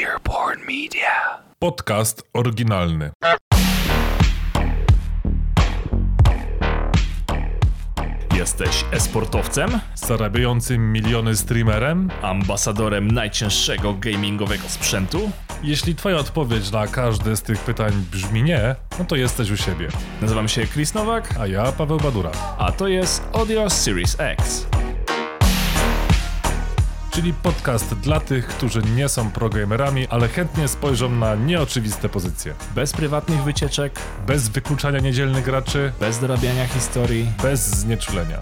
Earborn Media. Podcast oryginalny. Jesteś esportowcem? Zarabiającym miliony streamerem? Ambasadorem najcięższego gamingowego sprzętu? Jeśli twoja odpowiedź na każde z tych pytań brzmi nie, no to jesteś u siebie. Nazywam się Chris Nowak, A ja Paweł Badura. a to jest Audio Series X. Czyli podcast dla tych, którzy nie są programerami, ale chętnie spojrzą na nieoczywiste pozycje. Bez prywatnych wycieczek, Bez wykluczania niedzielnych graczy, bez dorabiania historii. bez znieczulenia.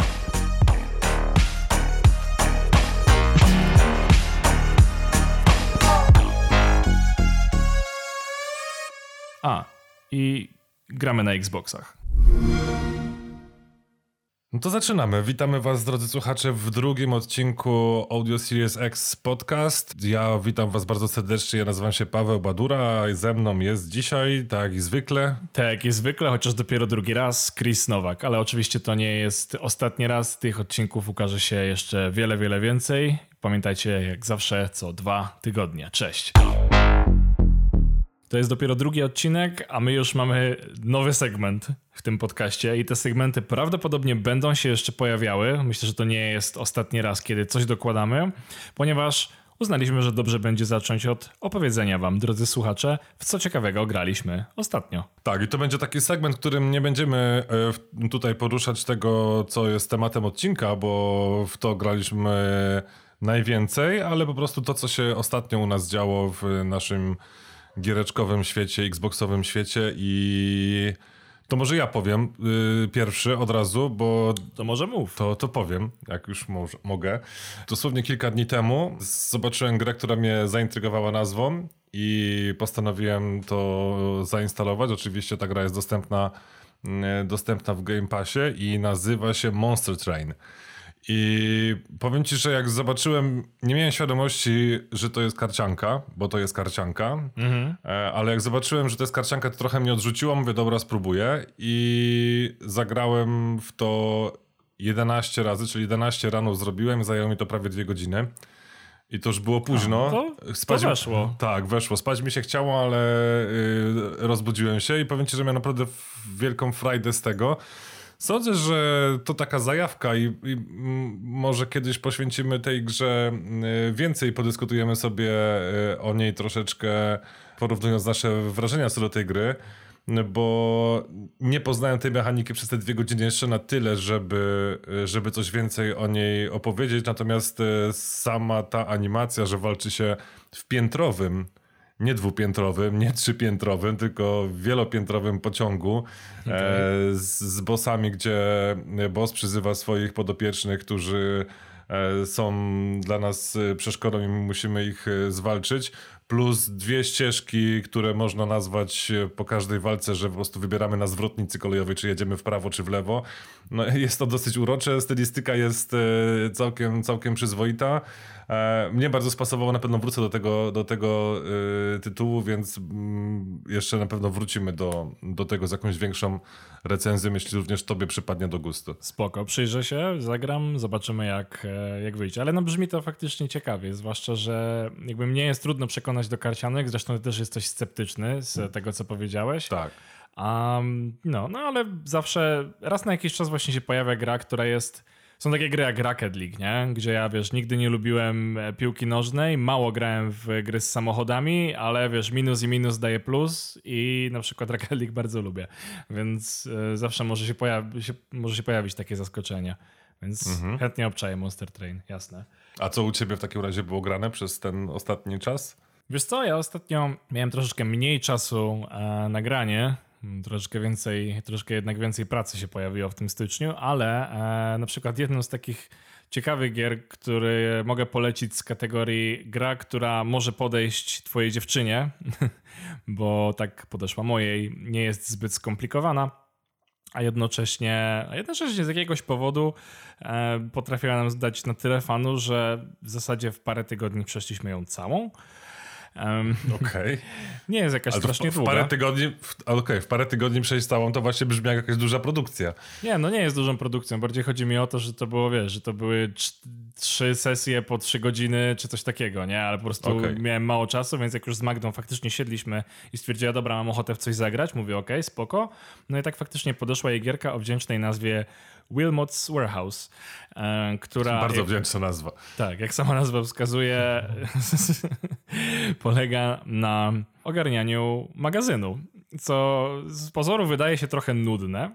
A, i gramy na Xboxach. No to zaczynamy. Witamy Was, drodzy słuchacze, w drugim odcinku Audio Series X Podcast. Ja witam Was bardzo serdecznie. Ja nazywam się Paweł Badura i ze mną jest dzisiaj, tak jak i zwykle, Tak jak jest zwykle, chociaż dopiero drugi raz, Chris Nowak, ale oczywiście to nie jest ostatni raz. Tych odcinków ukaże się jeszcze wiele, wiele więcej. Pamiętajcie, jak zawsze, co dwa tygodnie. Cześć. To jest dopiero drugi odcinek, a my już mamy nowy segment w tym podcaście i te segmenty prawdopodobnie będą się jeszcze pojawiały. Myślę, że to nie jest ostatni raz, kiedy coś dokładamy, ponieważ uznaliśmy, że dobrze będzie zacząć od opowiedzenia wam, drodzy słuchacze, w co ciekawego graliśmy ostatnio. Tak, i to będzie taki segment, którym nie będziemy e, tutaj poruszać tego, co jest tematem odcinka, bo w to graliśmy najwięcej, ale po prostu to, co się ostatnio u nas działo w naszym giereczkowym świecie, xboxowym świecie i to może ja powiem y, pierwszy od razu, bo To może mów. to, to powiem, jak już może, mogę. Dosłownie kilka dni temu zobaczyłem grę, która mnie zaintrygowała nazwą i postanowiłem to zainstalować. Oczywiście ta gra jest dostępna, mm, dostępna w Game Passie i nazywa się Monster Train. I powiem ci, że jak zobaczyłem, nie miałem świadomości, że to jest karcianka, bo to jest karcianka, e, ale jak zobaczyłem, że to jest karcianka, to trochę mnie odrzuciło, mówię, dobra, spróbuję i zagrałem w to 11 razy, czyli 11 rano zrobiłem, zajęło mi to prawie dwie godziny. I to już było późno. A, to- to weszło. Tak, weszło. Spać mi się chciało, ale y, rozbudziłem się i powiem ci, że miałem naprawdę wielką frajdę z tego. Sądzę, że to taka zajawka i, i może kiedyś poświęcimy tej grze y, więcej, podyskutujemy sobie y, o niej troszeczkę, porównując nasze wrażenia co do tej gry, bo nie poznałem tej mechaniki przez te dwie godziny jeszcze na tyle, żeby, żeby coś więcej o niej opowiedzieć, natomiast y, sama ta animacja, że walczy się w piętrowym nie dwupiętrowym, nie trzypiętrowym, tylko wielopiętrowym pociągu e, z, z bossami, gdzie boss przyzywa swoich podopiecznych, którzy e, są dla nas e, przeszkodą i musimy ich zwalczyć. Plus dwie ścieżki, które można nazwać po każdej walce, że po prostu wybieramy na zwrotnicy kolejowej, czy jedziemy w prawo, czy w lewo. No, jest to dosyć urocze, stylistyka jest całkiem, całkiem przyzwoita. E, Mnie bardzo spasowało, na pewno wrócę do tego, do tego y, tytułu, więc mm, jeszcze na pewno wrócimy do, do tego z jakąś większą recenzją, jeśli również tobie przypadnie do gustu. Spoko, przyjrzę się, zagram, zobaczymy jak, e, jak wyjdzie. Ale no brzmi to faktycznie ciekawie, zwłaszcza, że jakby mnie jest trudno przekonać do karcianek, zresztą ty też jesteś sceptyczny z tego, co powiedziałeś. Tak. Um, no, no ale zawsze raz na jakiś czas właśnie się pojawia gra, która jest. Są takie gry jak Rocket League, nie? Gdzie ja wiesz, nigdy nie lubiłem e, piłki nożnej, mało grałem w gry z samochodami, ale wiesz, minus i minus daje plus i na przykład Rocket League bardzo lubię. Więc e, zawsze może się, pojawi, się, może się pojawić takie zaskoczenie. Więc chętnie obczaję Monster Train, jasne. A co u ciebie w takim razie było grane przez ten ostatni czas? Wiesz co, ja ostatnio miałem troszeczkę mniej czasu e, na granie. Troszeczkę więcej, troszkę jednak więcej pracy się pojawiło w tym styczniu, ale e, na przykład jedną z takich ciekawych gier, który mogę polecić z kategorii gra, która może podejść twojej dziewczynie, bo tak podeszła mojej, nie jest zbyt skomplikowana a jednocześnie, a jednocześnie z jakiegoś powodu e, potrafiła nam dać na tyle fanu, że w zasadzie w parę tygodni przeszliśmy ją całą. Um, Okej. nie jest jakaś Ale to w, strasznie w długa. parę tygodni, w, okej, w parę tygodni przejść całą, to właśnie brzmi jak jakaś duża produkcja. Nie, no nie jest dużą produkcją. Bardziej chodzi mi o to, że to było, wiesz, że to były trzy sesje po trzy godziny, czy coś takiego, nie? Ale po prostu Okej. miałem mało czasu, więc jak już z Magdą faktycznie siedliśmy i stwierdziła, dobra, mam ochotę w coś zagrać, mówię, okej, spoko. No i tak faktycznie podeszła jej gierka o wdzięcznej nazwie Wilmot's Warehouse, e, która... Bardzo jak, wdzięczna nazwa. tak, jak sama nazwa wskazuje, polega na ogarnianiu magazynu, co z pozoru wydaje się trochę nudne,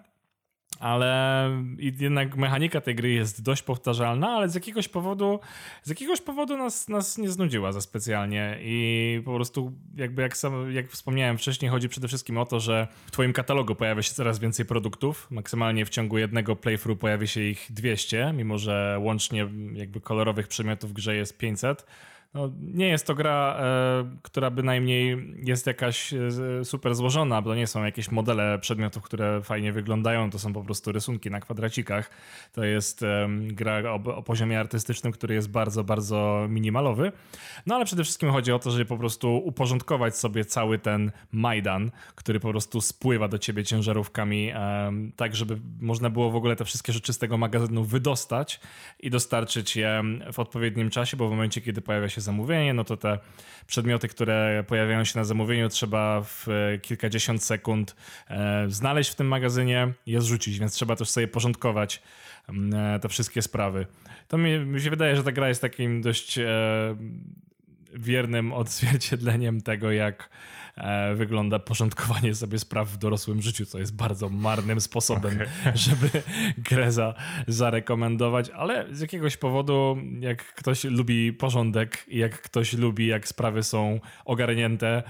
ale jednak mechanika tej gry jest dość powtarzalna, ale z jakiegoś powodu z jakiegoś powodu nas, nas nie znudziła za specjalnie i po prostu jakby jak, sam, jak wspomniałem wcześniej, chodzi przede wszystkim o to, że w twoim katalogu pojawia się coraz więcej produktów. Maksymalnie w ciągu jednego playthrough pojawi się ich 200, mimo że łącznie jakby kolorowych przedmiotów w grze jest 500. No, nie jest to gra, e, która bynajmniej jest jakaś e, super złożona, bo to nie są jakieś modele przedmiotów, które fajnie wyglądają, to są po prostu rysunki na kwadracikach. To jest e, gra o, o poziomie artystycznym, który jest bardzo, bardzo minimalowy. No ale przede wszystkim chodzi o to, żeby po prostu uporządkować sobie cały ten Majdan, który po prostu spływa do ciebie ciężarówkami, e, tak żeby można było w ogóle te wszystkie rzeczy z tego magazynu wydostać i dostarczyć je w odpowiednim czasie, bo w momencie, kiedy pojawia się zamówienie, no to te przedmioty, które pojawiają się na zamówieniu, trzeba w e, kilkadziesiąt sekund e, znaleźć w tym magazynie i je zrzucić, więc trzeba też sobie porządkować mm, e, te wszystkie sprawy. To mi, mi się wydaje, że ta gra jest takim dość wiernym odzwierciedleniem tego, jak wygląda porządkowanie sobie spraw w dorosłym życiu, co jest bardzo marnym sposobem, żeby grę za, zarekomendować, ale z jakiegoś powodu, jak ktoś lubi porządek i jak ktoś lubi, jak sprawy są ogarnięte,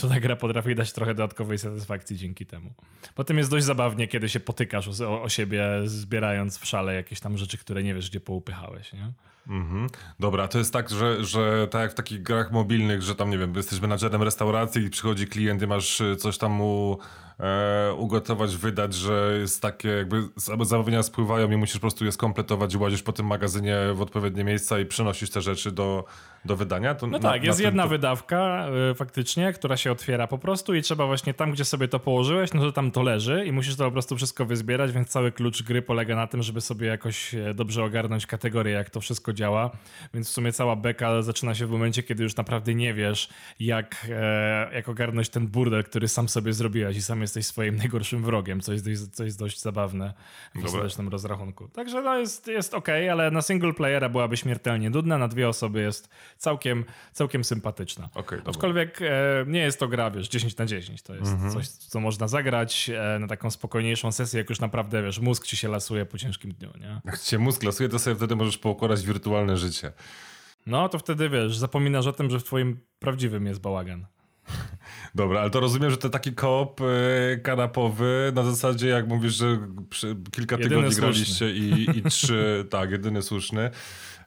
to ta gra potrafi dać trochę dodatkowej satysfakcji dzięki temu. Potem jest dość zabawnie, kiedy się potykasz o, o siebie, zbierając w szale jakieś tam rzeczy, które nie wiesz, gdzie poupychałeś, nie? Mhm. Dobra, to jest tak, że, że tak jak w takich grach mobilnych, że tam, nie wiem, jesteś menadżerem restauracji i przychodzi klient i masz y, coś tam mu e, ugotować, wydać, że jest takie jakby zamówienia spływają i musisz po prostu je skompletować i łazisz po tym magazynie w odpowiednie miejsca i przynosisz te rzeczy do, do wydania. To No na- tak, na jest tym jedna to- wydawka y, faktycznie, która się otwiera po prostu i trzeba właśnie tam, gdzie sobie to położyłeś, no to tam to leży i musisz to po prostu wszystko wyzbierać, więc cały klucz gry polega na tym, żeby sobie jakoś e, dobrze ogarnąć kategorię, jak to wszystko działa, więc w sumie cała beka zaczyna się w momencie, kiedy już naprawdę nie wiesz, jak, e, jak ogarnąć ten burdel, który sam sobie zrobiłeś i sam jesteś swoim najgorszym wrogiem, co jest dość, co jest dość zabawne w ostatecznym rozrachunku. Także no jest, jest ok, ale na single playera byłaby śmiertelnie nudna, na dwie osoby jest całkiem, całkiem sympatyczna. Dobra. Aczkolwiek e, nie jest to gra, wiesz, 10 na 10. To jest Mhm. coś, co można zagrać e, na taką spokojniejszą sesję, jak już naprawdę, wiesz, mózg ci się lasuje po ciężkim dniu, nie? Jak ci się mózg lasuje, to sobie wtedy możesz poukładać wirtualne życie. No to wtedy, wiesz, zapominasz o tym, że w twoim prawdziwym jest bałagan. Dobra, ale to rozumiem, że to taki koop e, kanapowy na zasadzie, jak mówisz, że kilka Jedyny tygodni słuszny. graliście i, i trzy, tak, jedyny słuszny.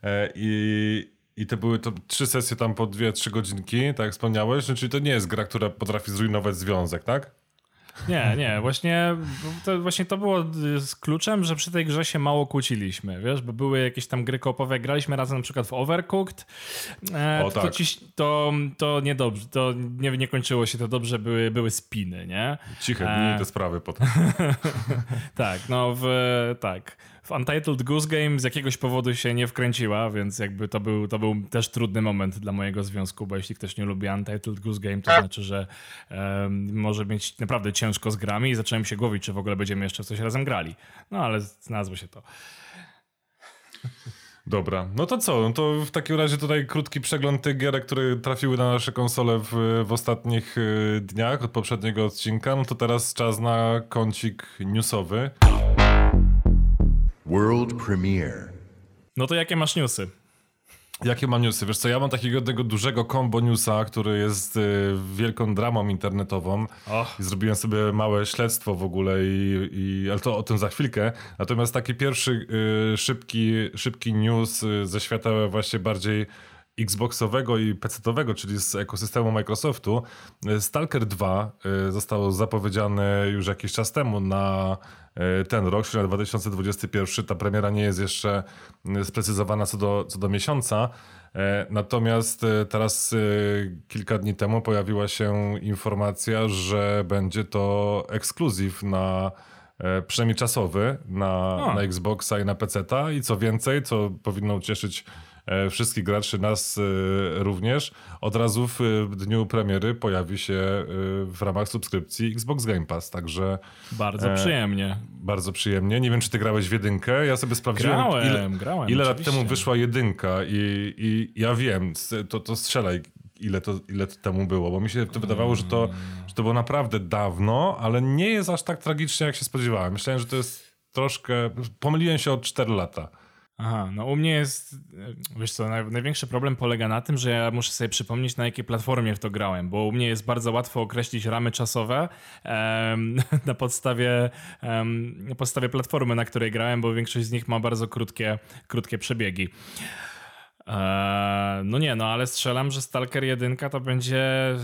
E, I, I to były to trzy sesje tam po dwie, trzy godzinki, tak jak wspomniałeś, no, czyli to nie jest gra, która potrafi zrujnować związek, tak? Nie, nie, właśnie to, właśnie to było z kluczem, że przy tej grze się mało kłóciliśmy, wiesz, bo były jakieś tam gry koopowe, graliśmy razem na przykład w Overcooked, e, O, to, tak. to, ci, to, to niedobrze, to nie, nie kończyło się to dobrze, były, były spiny, nie? Ciche E. dni te sprawy potem. Tak, no w, tak. W Untitled Goose Game z jakiegoś powodu się nie wkręciła, więc jakby to był, to był też trudny moment dla mojego związku, bo jeśli ktoś nie lubi Untitled Goose Game, to znaczy, że em, może mieć naprawdę ciężko z grami i zacząłem się głowić, czy w ogóle będziemy jeszcze coś razem grali. No ale znalazło się to. Dobra, no to co? No to w takim razie tutaj krótki przegląd tych gier, które trafiły na nasze konsole w, w ostatnich y, dniach od poprzedniego odcinka. No to teraz czas na kącik newsowy. World premiere. No to jakie masz newsy? Jakie mam newsy? Wiesz co, ja mam takiego jednego dużego combo newsa, który jest y, wielką dramą internetową. Och. I zrobiłem sobie małe śledztwo w ogóle, i, i, ale to o tym za chwilkę. Natomiast taki pierwszy y, szybki, szybki news y, ze świata właśnie bardziej Xboxowego i PC-owego, czyli z ekosystemu Microsoftu. Y, Stalker 2 y, został zapowiedziany już jakiś czas temu na y, ten rok, czyli na 2021. Ta premiera nie jest jeszcze sprecyzowana co do, co do miesiąca, E, natomiast e, teraz e, kilka dni temu pojawiła się informacja, że będzie to ekskluzyw na przynajmniej czasowy na, na Xboxa i na PC-ta i co więcej, co powinno cieszyć E, wszystkich graczy, nas e, również, od razu w dniu premiery pojawi się e, w ramach subskrypcji Xbox Game Pass, także... Bardzo przyjemnie. Bardzo przyjemnie. Nie wiem, czy ty grałeś w jedynkę. Ja sobie sprawdziłem, grałem, ile, grałem, ile lat temu wyszła jedynka i, i ja wiem, to, to strzelaj, ile to, ile to temu było, bo mi się to wydawało, że to, że to było naprawdę dawno, ale nie jest aż tak tragicznie, jak się spodziewałem. Myślałem, że to jest troszkę... Pomyliłem się o 4 lata. Aha, no u mnie jest, wiesz co, największy problem polega na tym, że ja muszę sobie przypomnieć na jakiej platformie w to grałem, bo u mnie jest bardzo łatwo określić ramy czasowe um, na podstawie um, na podstawie platformy, na której grałem, bo większość z nich ma bardzo krótkie, krótkie przebiegi. Eee, no nie, no ale strzelam, że Stalker 1 to będzie,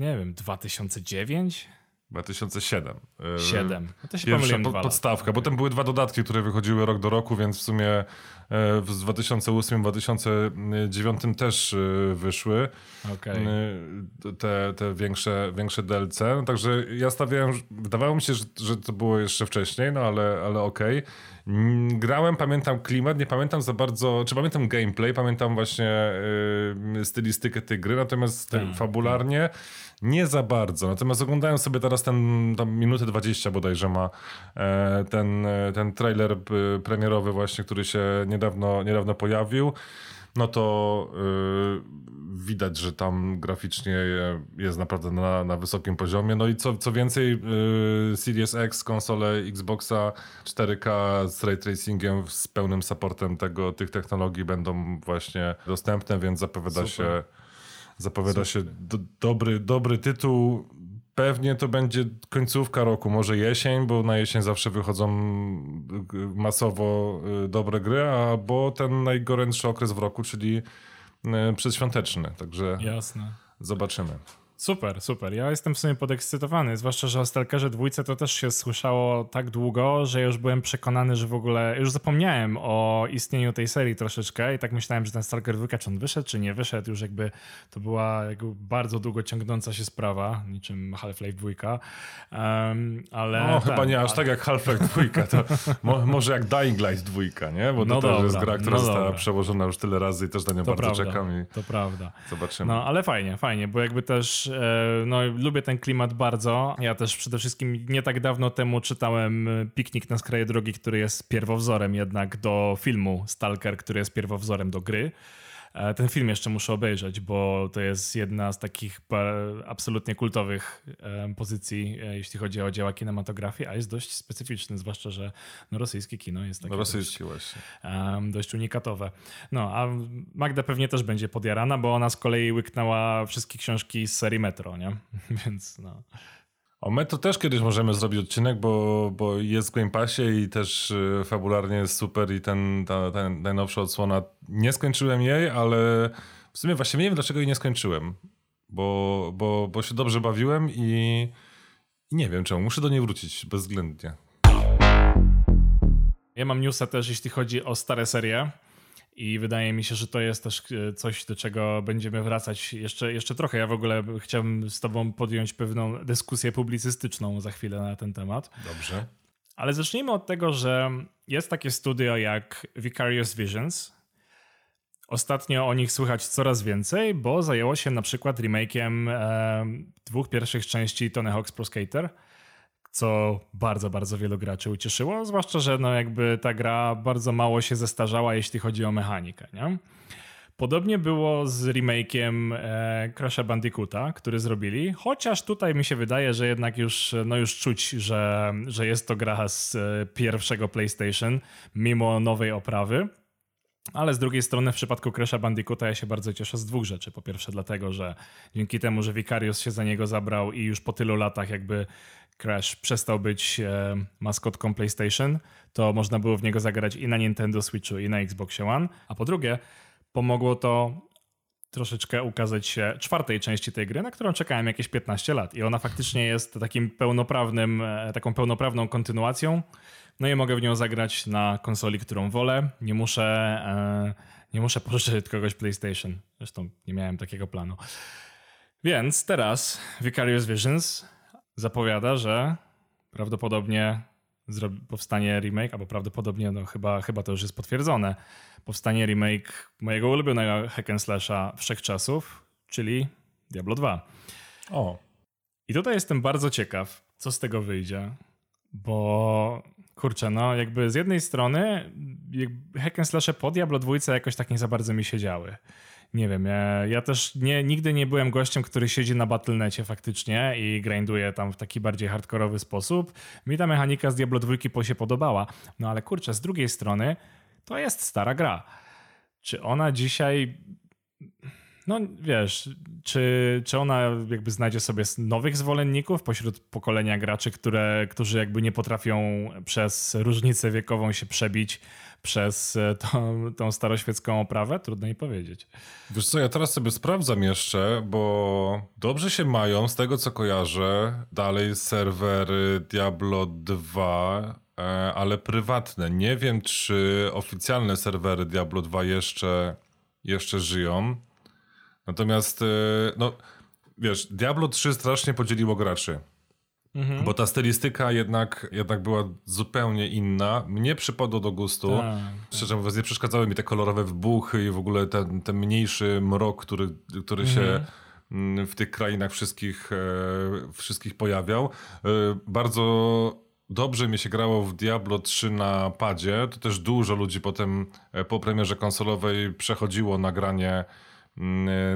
nie wiem, 2009? 2007. 7. E, no to się Pierwsza po, podstawka, bo tam były dwa dodatki, które wychodziły rok do roku, więc w sumie w 2008-2009 też e, wyszły okay. te, te większe, większe DLC. No, także ja stawiałem, wydawało mi się, że, że to było jeszcze wcześniej, no ale, ale okej. Okay. Mm, grałem, pamiętam klimat, nie pamiętam za bardzo, czy pamiętam gameplay, pamiętam właśnie stylistykę tej gry, natomiast tak, fabularnie tak nie za bardzo. Natomiast oglądałem sobie teraz ten, tam minutę 20 bodajże ma e, ten, e, ten trailer e, premierowy właśnie, który się niedawno, niedawno pojawił no to yy, widać, że tam graficznie jest naprawdę na, na wysokim poziomie. No i co, co więcej, yy, Series X, konsole Xboxa 4K z ray tracingiem, z pełnym supportem tego, tych technologii będą właśnie dostępne, więc zapowiada Super. się Zapowiada się do, dobry, dobry tytuł. Pewnie to będzie końcówka roku, może jesień, bo na jesień zawsze wychodzą y, masowo y, dobre gry, albo ten najgorętszy okres w roku, czyli y, przedświąteczny. Także Jasne. zobaczymy. Super, super. Ja jestem w sumie podekscytowany, zwłaszcza, że o Stalkerze dwójce to też się słyszało tak długo, że już byłem przekonany, że w ogóle, już zapomniałem o istnieniu tej serii troszeczkę i tak myślałem, że ten Stalker 2, czy on wyszedł, czy nie wyszedł, już jakby to była jakby bardzo długo ciągnąca się sprawa, niczym Half-Life 2, um, ale... No, chyba nie aż tak jak Half-Life 2, to mo może jak Dying Light 2, nie? Bo to no też dobra, jest gra, która no została dobra. przełożona już tyle razy i też na nią to bardzo prawda, czekam i to prawda. zobaczymy. No, ale fajnie, fajnie, bo jakby też E, no, lubię ten klimat bardzo. Ja też przede wszystkim nie tak dawno temu czytałem e, Piknik na skraje drogi, który jest pierwowzorem jednak do filmu Stalker, który jest pierwowzorem do gry. E, ten film jeszcze muszę obejrzeć, bo to jest jedna z takich absolutnie kultowych pozycji, jeśli chodzi o dzieła kinematografii, a jest dość specyficzny, zwłaszcza, że no, rosyjskie kino jest takie no, rosyjskie dość, właśnie. dość unikatowe. No, a Magda pewnie też będzie podjarana, bo ona z kolei łyknęła wszystkie książki z serii Metro, nie? Więc no... O Metro też kiedyś możemy zrobić odcinek, bo, bo jest w Game Passie i też y, fabularnie jest super i ten, ta, ten najnowsza odsłona, nie skończyłem jej, ale w sumie właściwie nie wiem dlaczego jej nie skończyłem, bo, bo, bo się dobrze bawiłem i, i nie wiem czemu, muszę do niej wrócić bezwzględnie. Ja mam newsa też, jeśli chodzi o stare serie. I wydaje mi się, że to jest też e, coś, do czego będziemy wracać jeszcze, jeszcze trochę. Ja w ogóle chciałbym z Tobą podjąć pewną dyskusję publicystyczną za chwilę na ten temat. Dobrze. Ale zacznijmy od tego, że jest takie studio jak Vicarious Visions. Ostatnio o nich słychać coraz więcej, bo zajęło się na przykład remake'iem e, dwóch pierwszych części Tony Hawk's Pro Skater co bardzo, bardzo wielu graczy ucieszyło, zwłaszcza, że no jakby ta gra bardzo mało się zestarzała, jeśli chodzi o mechanikę, nie? Podobnie było z remake'iem e, Crash'a Bandicoota, który zrobili, chociaż tutaj mi się wydaje, że jednak już, no już czuć, że, że jest to gra z e, pierwszego PlayStation, mimo nowej oprawy. Ale z drugiej strony w przypadku Crash'a Bandicoota ja się bardzo cieszę z dwóch rzeczy. Po pierwsze dlatego, że dzięki temu, że Vicarius się za niego zabrał i już po tylu latach jakby Crash przestał być e, maskotką PlayStation, to można było w niego zagrać i na Nintendo Switchu, i na Xboxie One. A po drugie, pomogło to troszeczkę ukazać się czwartej części tej gry, na którą czekałem jakieś 15 lat. I ona faktycznie jest takim pełnoprawnym, e, taką pełnoprawną kontynuacją. No i mogę w nią zagrać na konsoli, którą wolę. Nie muszę, e, nie muszę pożyczyć od kogoś PlayStation. Zresztą nie miałem takiego planu. Więc teraz Vicarious Visions zapowiada, że prawdopodobnie powstanie remake, albo prawdopodobnie, no chyba, chyba to już jest potwierdzone, powstanie remake mojego ulubionego hack and slasha wszechczasów, czyli Diablo 2. O. I tutaj jestem bardzo ciekaw, co z tego wyjdzie, bo kurczę, no jakby z jednej strony hack and slashe po Diablo 2 jakoś tak nie za bardzo mi się działy nie wiem, ja, ja, też nie, nigdy nie byłem gościem, który siedzi na Battle.necie faktycznie i grinduje tam w taki bardziej hardkorowy sposób. Mi ta mechanika z Diablo 2 się podobała, no ale kurczę, z drugiej strony to jest stara gra. Czy ona dzisiaj no wiesz, czy, czy ona jakby znajdzie sobie nowych zwolenników pośród pokolenia graczy, które, którzy jakby nie potrafią przez różnicę wiekową się przebić przez e, tą, tą staroświecką oprawę? Trudno mi powiedzieć. Wiesz co, ja teraz sobie sprawdzam jeszcze, bo dobrze się mają, z tego co kojarzę, dalej serwery Diablo 2, e, ale prywatne. Nie wiem, czy oficjalne serwery Diablo 2 jeszcze, jeszcze żyją. Natomiast, e, no, wiesz, Diablo 3 strasznie podzieliło graczy. Mhm. Bo ta stylistyka jednak, jednak była zupełnie inna. Mnie przypadło do gustu. Tak, tak. Szczerze mówiąc, nie przeszkadzały mi te kolorowe wybuchy i w ogóle ten, ten mniejszy mrok, który, który mhm. się mm, w tych krainach wszystkich, e, wszystkich pojawiał. E, bardzo dobrze mi się grało w Diablo 3 na padzie. To też dużo ludzi potem po premierze konsolowej przechodziło na granie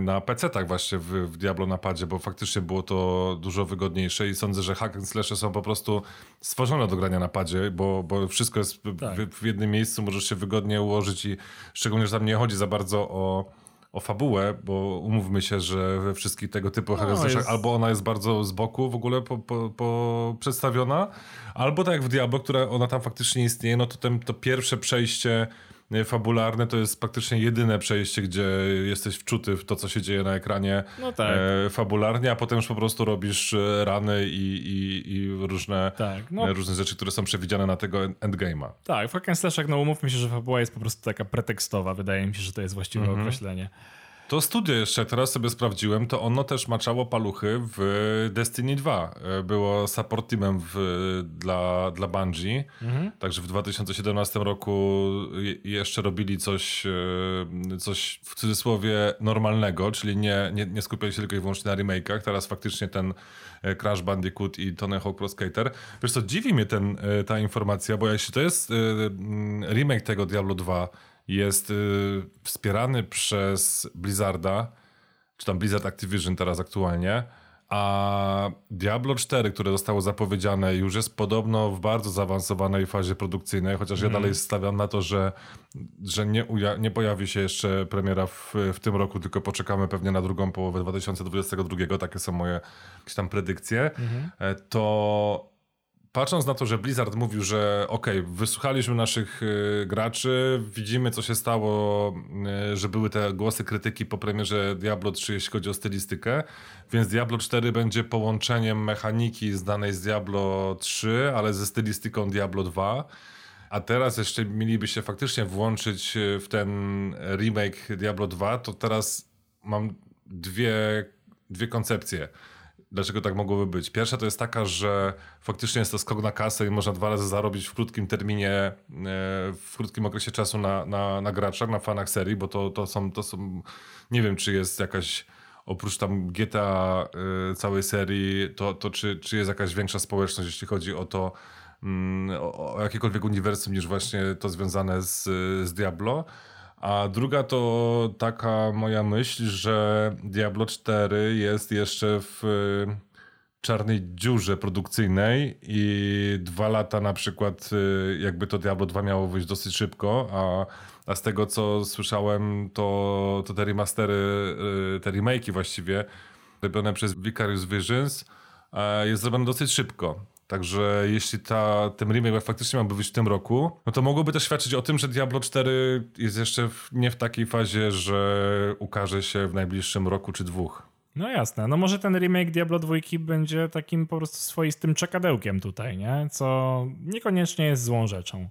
na PC-tak właśnie w, w Diablo napadzie, bo faktycznie było to dużo wygodniejsze i sądzę, że hack and slashe są po prostu stworzone do grania na padzie, bo, bo wszystko jest tak. w, w, jednym miejscu, możesz się wygodnie ułożyć i szczególnie, że tam nie chodzi za bardzo o, o fabułę, bo umówmy się, że we wszystkich tego typu no, hack and slashach jest... albo ona jest bardzo z boku w ogóle po, po, po przedstawiona, albo tak jak w Diablo, która ona tam faktycznie istnieje, no to ten, to pierwsze przejście fabularne to jest praktycznie jedyne przejście, gdzie jesteś wczuty w to, co się dzieje na ekranie no tak. e, fabularnie, a potem już po prostu robisz e, rany i, i, i różne, tak, no. różne rzeczy, które są przewidziane na tego endgame'a. Tak, w Hack no umówmy się, że fabuła jest po prostu taka pretekstowa. Wydaje mi się, że to jest właściwe mhm. określenie. To studio jeszcze, teraz sobie sprawdziłem, to ono też maczało paluchy w Destiny 2. E, było support teamem w, dla, dla Bungie. Mhm. Także w 2017 roku jeszcze robili coś, e, coś w cudzysłowie normalnego, czyli nie, nie, nie skupiali się tylko i wyłącznie na remake'ach. Teraz faktycznie ten e, Crash Bandicoot i Tony Hawk Pro Skater. Wiesz co, dziwi mnie ten, ta informacja, bo jeśli to jest remake tego Diablo 2, jest y, wspierany przez Blizzarda, czy tam Blizzard Activision teraz aktualnie, a Diablo 4, które zostało zapowiedziane, już jest podobno w bardzo zaawansowanej fazie produkcyjnej, chociaż mm. ja mhm. dalej stawiam na to, że, że nie, nie pojawi się jeszcze premiera w, w tym roku, tylko poczekamy pewnie na drugą połowę 2022, takie są moje jakieś tam predykcje, mm -hmm. to patrząc na to, że Blizzard mówił, że ok, wysłuchaliśmy naszych y, graczy, widzimy co się stało, y, że były te głosy krytyki po premierze Diablo 3, jeśli chodzi o stylistykę, więc Diablo 4 będzie połączeniem mechaniki znanej z Diablo 3, ale ze stylistyką Diablo 2. A teraz jeszcze mieliby się faktycznie włączyć y, w ten remake Diablo 2, to teraz mam dwie, dwie koncepcje dlaczego tak mogłoby być. Pierwsza to jest taka, że faktycznie jest to skok na kasę i można dwa razy zarobić w krótkim terminie, e, w krótkim okresie czasu na, na, na graczach, na fanach serii, bo to, to, są, to są, nie wiem czy jest jakaś oprócz tam GTA y, całej serii, to, to czy, czy jest jakaś większa społeczność, jeśli chodzi o to, mm, o, o jakiekolwiek uniwersum niż właśnie to związane z, z Diablo. A druga to taka moja myśl, że Diablo 4 jest jeszcze w y, czarnej dziurze produkcyjnej i dwa lata na przykład y, jakby to Diablo 2 miało wyjść dosyć szybko, a, a z tego co słyszałem to, to te remastery, y, te właściwie robione przez Vicarious Visions jest zrobione dosyć szybko. Także jeśli ta, ten remake faktycznie miałby być w tym roku, no to mogłoby to świadczyć o tym, że Diablo 4 jest jeszcze w, nie w takiej fazie, że ukaże się w najbliższym roku czy dwóch. No jasne, no może ten remake Diablo 2 będzie takim po prostu swoistym czekadełkiem tutaj, nie? Co niekoniecznie jest złą rzeczą.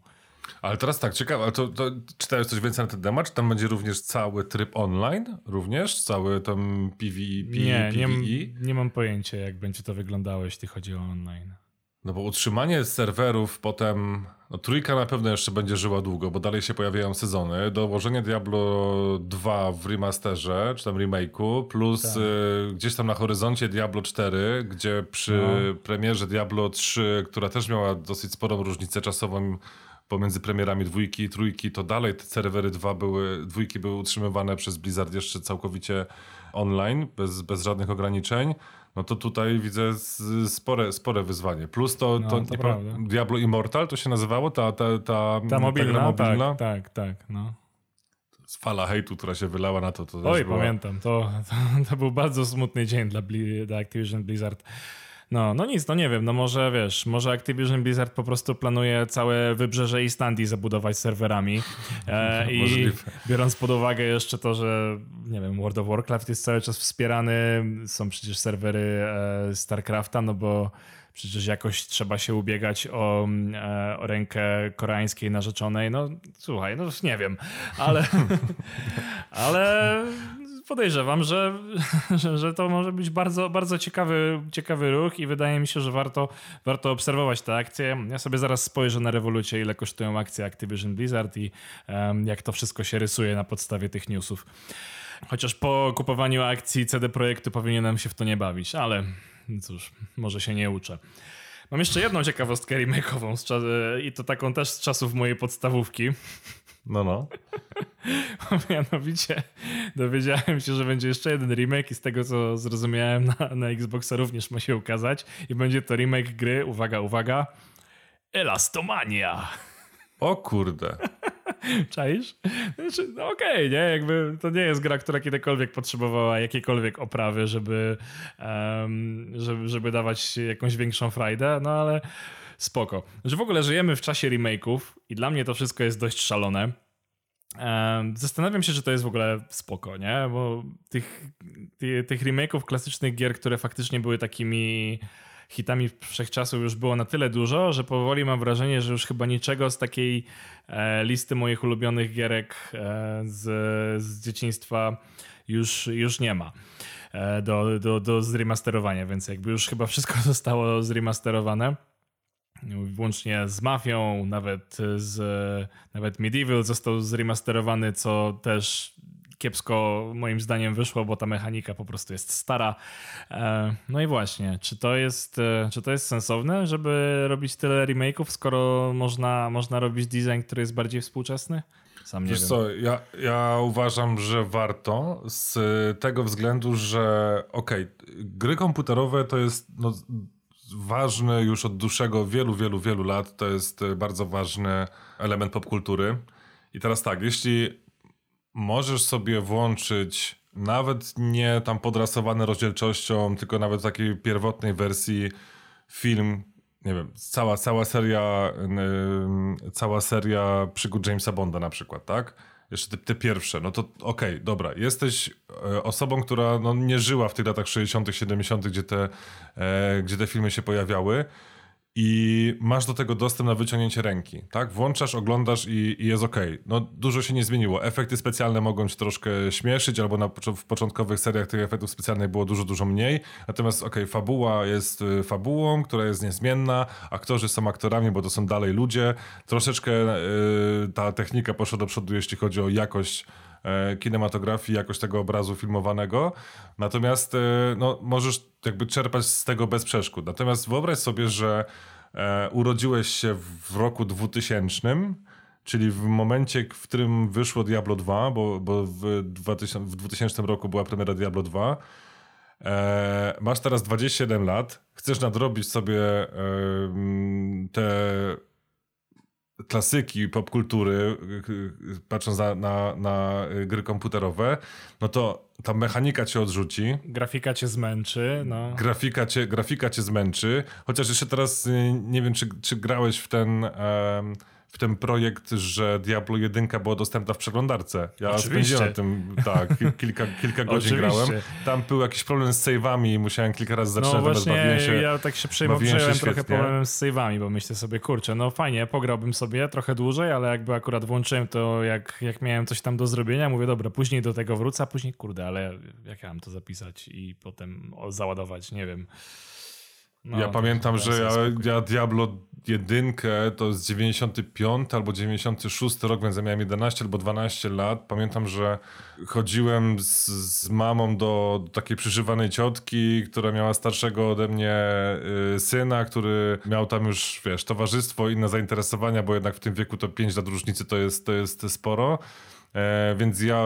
Ale teraz tak, ciekawe, to, to czytałeś coś więcej na ten temat? Czy tam będzie również cały tryb online? Również? Cały tam PvE? nie, PvE? nie, nie mam pojęcia, jak będzie to wyglądało, jeśli chodzi o online. No bo utrzymanie serwerów potem, no trójka na pewno jeszcze będzie żyła długo, bo dalej się pojawiają sezony. Dołożenie Diablo 2 w remasterze, czy tam remake'u, plus Tak. y, gdzieś tam na horyzoncie Diablo 4, gdzie przy No. premierze Diablo 3, która też miała dosyć sporą różnicę czasową pomiędzy premierami dwójki i trójki, to dalej te serwery dwa były, dwójki były utrzymywane przez Blizzard jeszcze całkowicie online, bez, bez żadnych ograniczeń. No to tutaj widzę spore, spore wyzwanie. Plus to, No, to, to pa- Diablo Immortal to się nazywało? Ta, ta, ta, Ta mobilna, gra mobilna? tak, tak, tak, no. Fala hejtu, która się wylała na to. to Oj, była... pamiętam, to, to, to był bardzo smutny dzień dla, Bli- dla Activision Blizzard. No, no nic, no nie wiem, no może wiesz, może Activision Blizzard po prostu planuje całe wybrzeże Islandii zabudować serwerami e, i Możliwe. biorąc pod uwagę jeszcze to, że nie wiem, World of Warcraft jest cały czas wspierany, są przecież serwery e, StarCrafta, no bo przecież jakoś trzeba się ubiegać o, mm, e, o rękę koreańskiej narzeczonej, no słuchaj, no nie wiem, ale ale podejrzewam, że, że, że to może być bardzo, bardzo ciekawy, ciekawy ruch i wydaje mi się, że warto, warto obserwować te akcje. Ja sobie zaraz spojrzę na rewolucję, ile kosztują akcje Activision Blizzard i em, jak to wszystko się rysuje na podstawie tych newsów. Chociaż po kupowaniu akcji CD Projektu powinienem się w to nie bawić, ale cóż, może się nie uczę. Mam jeszcze jedną ciekawostkę remake'ową i to taką też z czasów mojej podstawówki. No, no. Mianowicie dowiedziałem się, że będzie jeszcze jeden remake i z tego co zrozumiałem na, na Xboxa również ma się ukazać i będzie to remake gry, uwaga, uwaga, Elastomania. O kurde. Czaisz? Znaczy, no okej, nie? Jakby to nie jest gra, która kiedykolwiek potrzebowała jakiejkolwiek oprawy, żeby, em, żeby, żeby dawać jakąś większą frajdę, no ale spoko. Że w ogóle żyjemy w czasie remake'ów i dla mnie to wszystko jest dość szalone. Zastanawiam się, czy to jest w ogóle spoko, nie? Bo tych, ty, tych remake'ów klasycznych gier, które faktycznie były takimi hitami wszechczasu już było na tyle dużo, że powoli mam wrażenie, że już chyba niczego z takiej e, listy moich ulubionych gierek e, z, z dzieciństwa już, już nie ma e, do, do, do zremasterowania, więc jakby już chyba wszystko zostało zremasterowane. Włącznie z Mafią, nawet z nawet Medieval został zremasterowany, co też kiepsko moim zdaniem wyszło, bo ta mechanika po prostu jest stara. E, No i właśnie, czy to jest, e, czy to jest sensowne, żeby robić tyle remake'ów, skoro można, można robić design, który jest bardziej współczesny? Sam nie Wiesz wiem. co, ja, ja uważam, że warto z tego względu, że okej, gry komputerowe to jest no, ważny już od dłuższego, wielu, wielu, wielu lat, to jest e, bardzo ważny element popkultury. I teraz tak, jeśli możesz sobie włączyć nawet nie tam podrasowany rozdzielczością, tylko nawet w takiej pierwotnej wersji film, nie wiem, cała, cała seria ym, cała seria przygód Jamesa Bonda na przykład, tak? Jeszcze te, te pierwsze, no to okej, dobra, jesteś e, osobą, która no, nie żyła w tych latach 60., 70., gdzie te, e, gdzie te filmy się pojawiały i masz do tego dostęp na wyciągnięcie ręki, tak? Włączasz, oglądasz i, i jest ok. No dużo się nie zmieniło. Efekty specjalne mogą cię troszkę śmieszyć, albo na, w początkowych seriach tych efektów specjalnych było dużo, dużo mniej. Natomiast ok, fabuła jest y, fabułą, która jest niezmienna, aktorzy są aktorami, bo to są dalej ludzie. Troszeczkę y, ta technika poszła do przodu, jeśli chodzi o jakość kinematografii, jakość tego obrazu filmowanego. Natomiast e, no, możesz jakby czerpać z tego bez przeszkód. Natomiast wyobraź sobie, że e, urodziłeś się w roku 2000, czyli w momencie, w którym wyszło Diablo 2, bo, bo w, 2000, w 2000 roku była premiera Diablo 2. E, masz teraz 27 lat, chcesz nadrobić sobie e, te klasyki popkultury, y, y, patrząc na, na, na gry komputerowe, no to ta mechanika cię odrzuci. Grafika cię zmęczy, no. Grafika cię, grafika cię zmęczy. Chociaż jeszcze teraz y, nie wiem, czy, czy grałeś w ten... Um, w ten projekt, że Diablo 1 była dostępna w przeglądarce. Ja Oczywiście. spędziłem tym, tak, kilka, kilka godzin grałem. Tam był jakiś problem z save'ami i musiałem kilka razy zaczynać, no właśnie, bawiłem się ja tak się przejmowałem trochę problemem z save'ami, bo myślę sobie, kurczę, no fajnie, pograłbym sobie trochę dłużej, ale jakby akurat włączyłem to, jak, jak miałem coś tam do zrobienia, mówię, dobra, później do tego wrócę, a później, kurde, ale jak ja mam to zapisać i potem załadować, nie wiem. No, ja pamiętam, że ja, ja Diablo 1 to jest 95 albo 96 rok, więc ja miałem 11 albo 12 lat. Pamiętam, że chodziłem z, z mamą do, do takiej przyżywanej ciotki, która miała starszego ode mnie y, syna, który miał tam już, wiesz, towarzystwo, inne zainteresowania, bo jednak w tym wieku to 5 lat różnicy to jest, to jest sporo. E, więc ja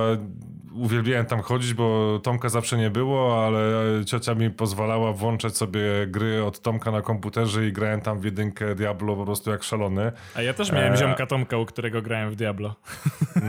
uwielbiałem tam chodzić, bo Tomka zawsze nie było, ale ciocia mi pozwalała włączać sobie gry od Tomka na komputerze i grałem tam w jedynkę Diablo po prostu jak szalony. A ja też miałem E, ziomka Tomka, u którego grałem w Diablo.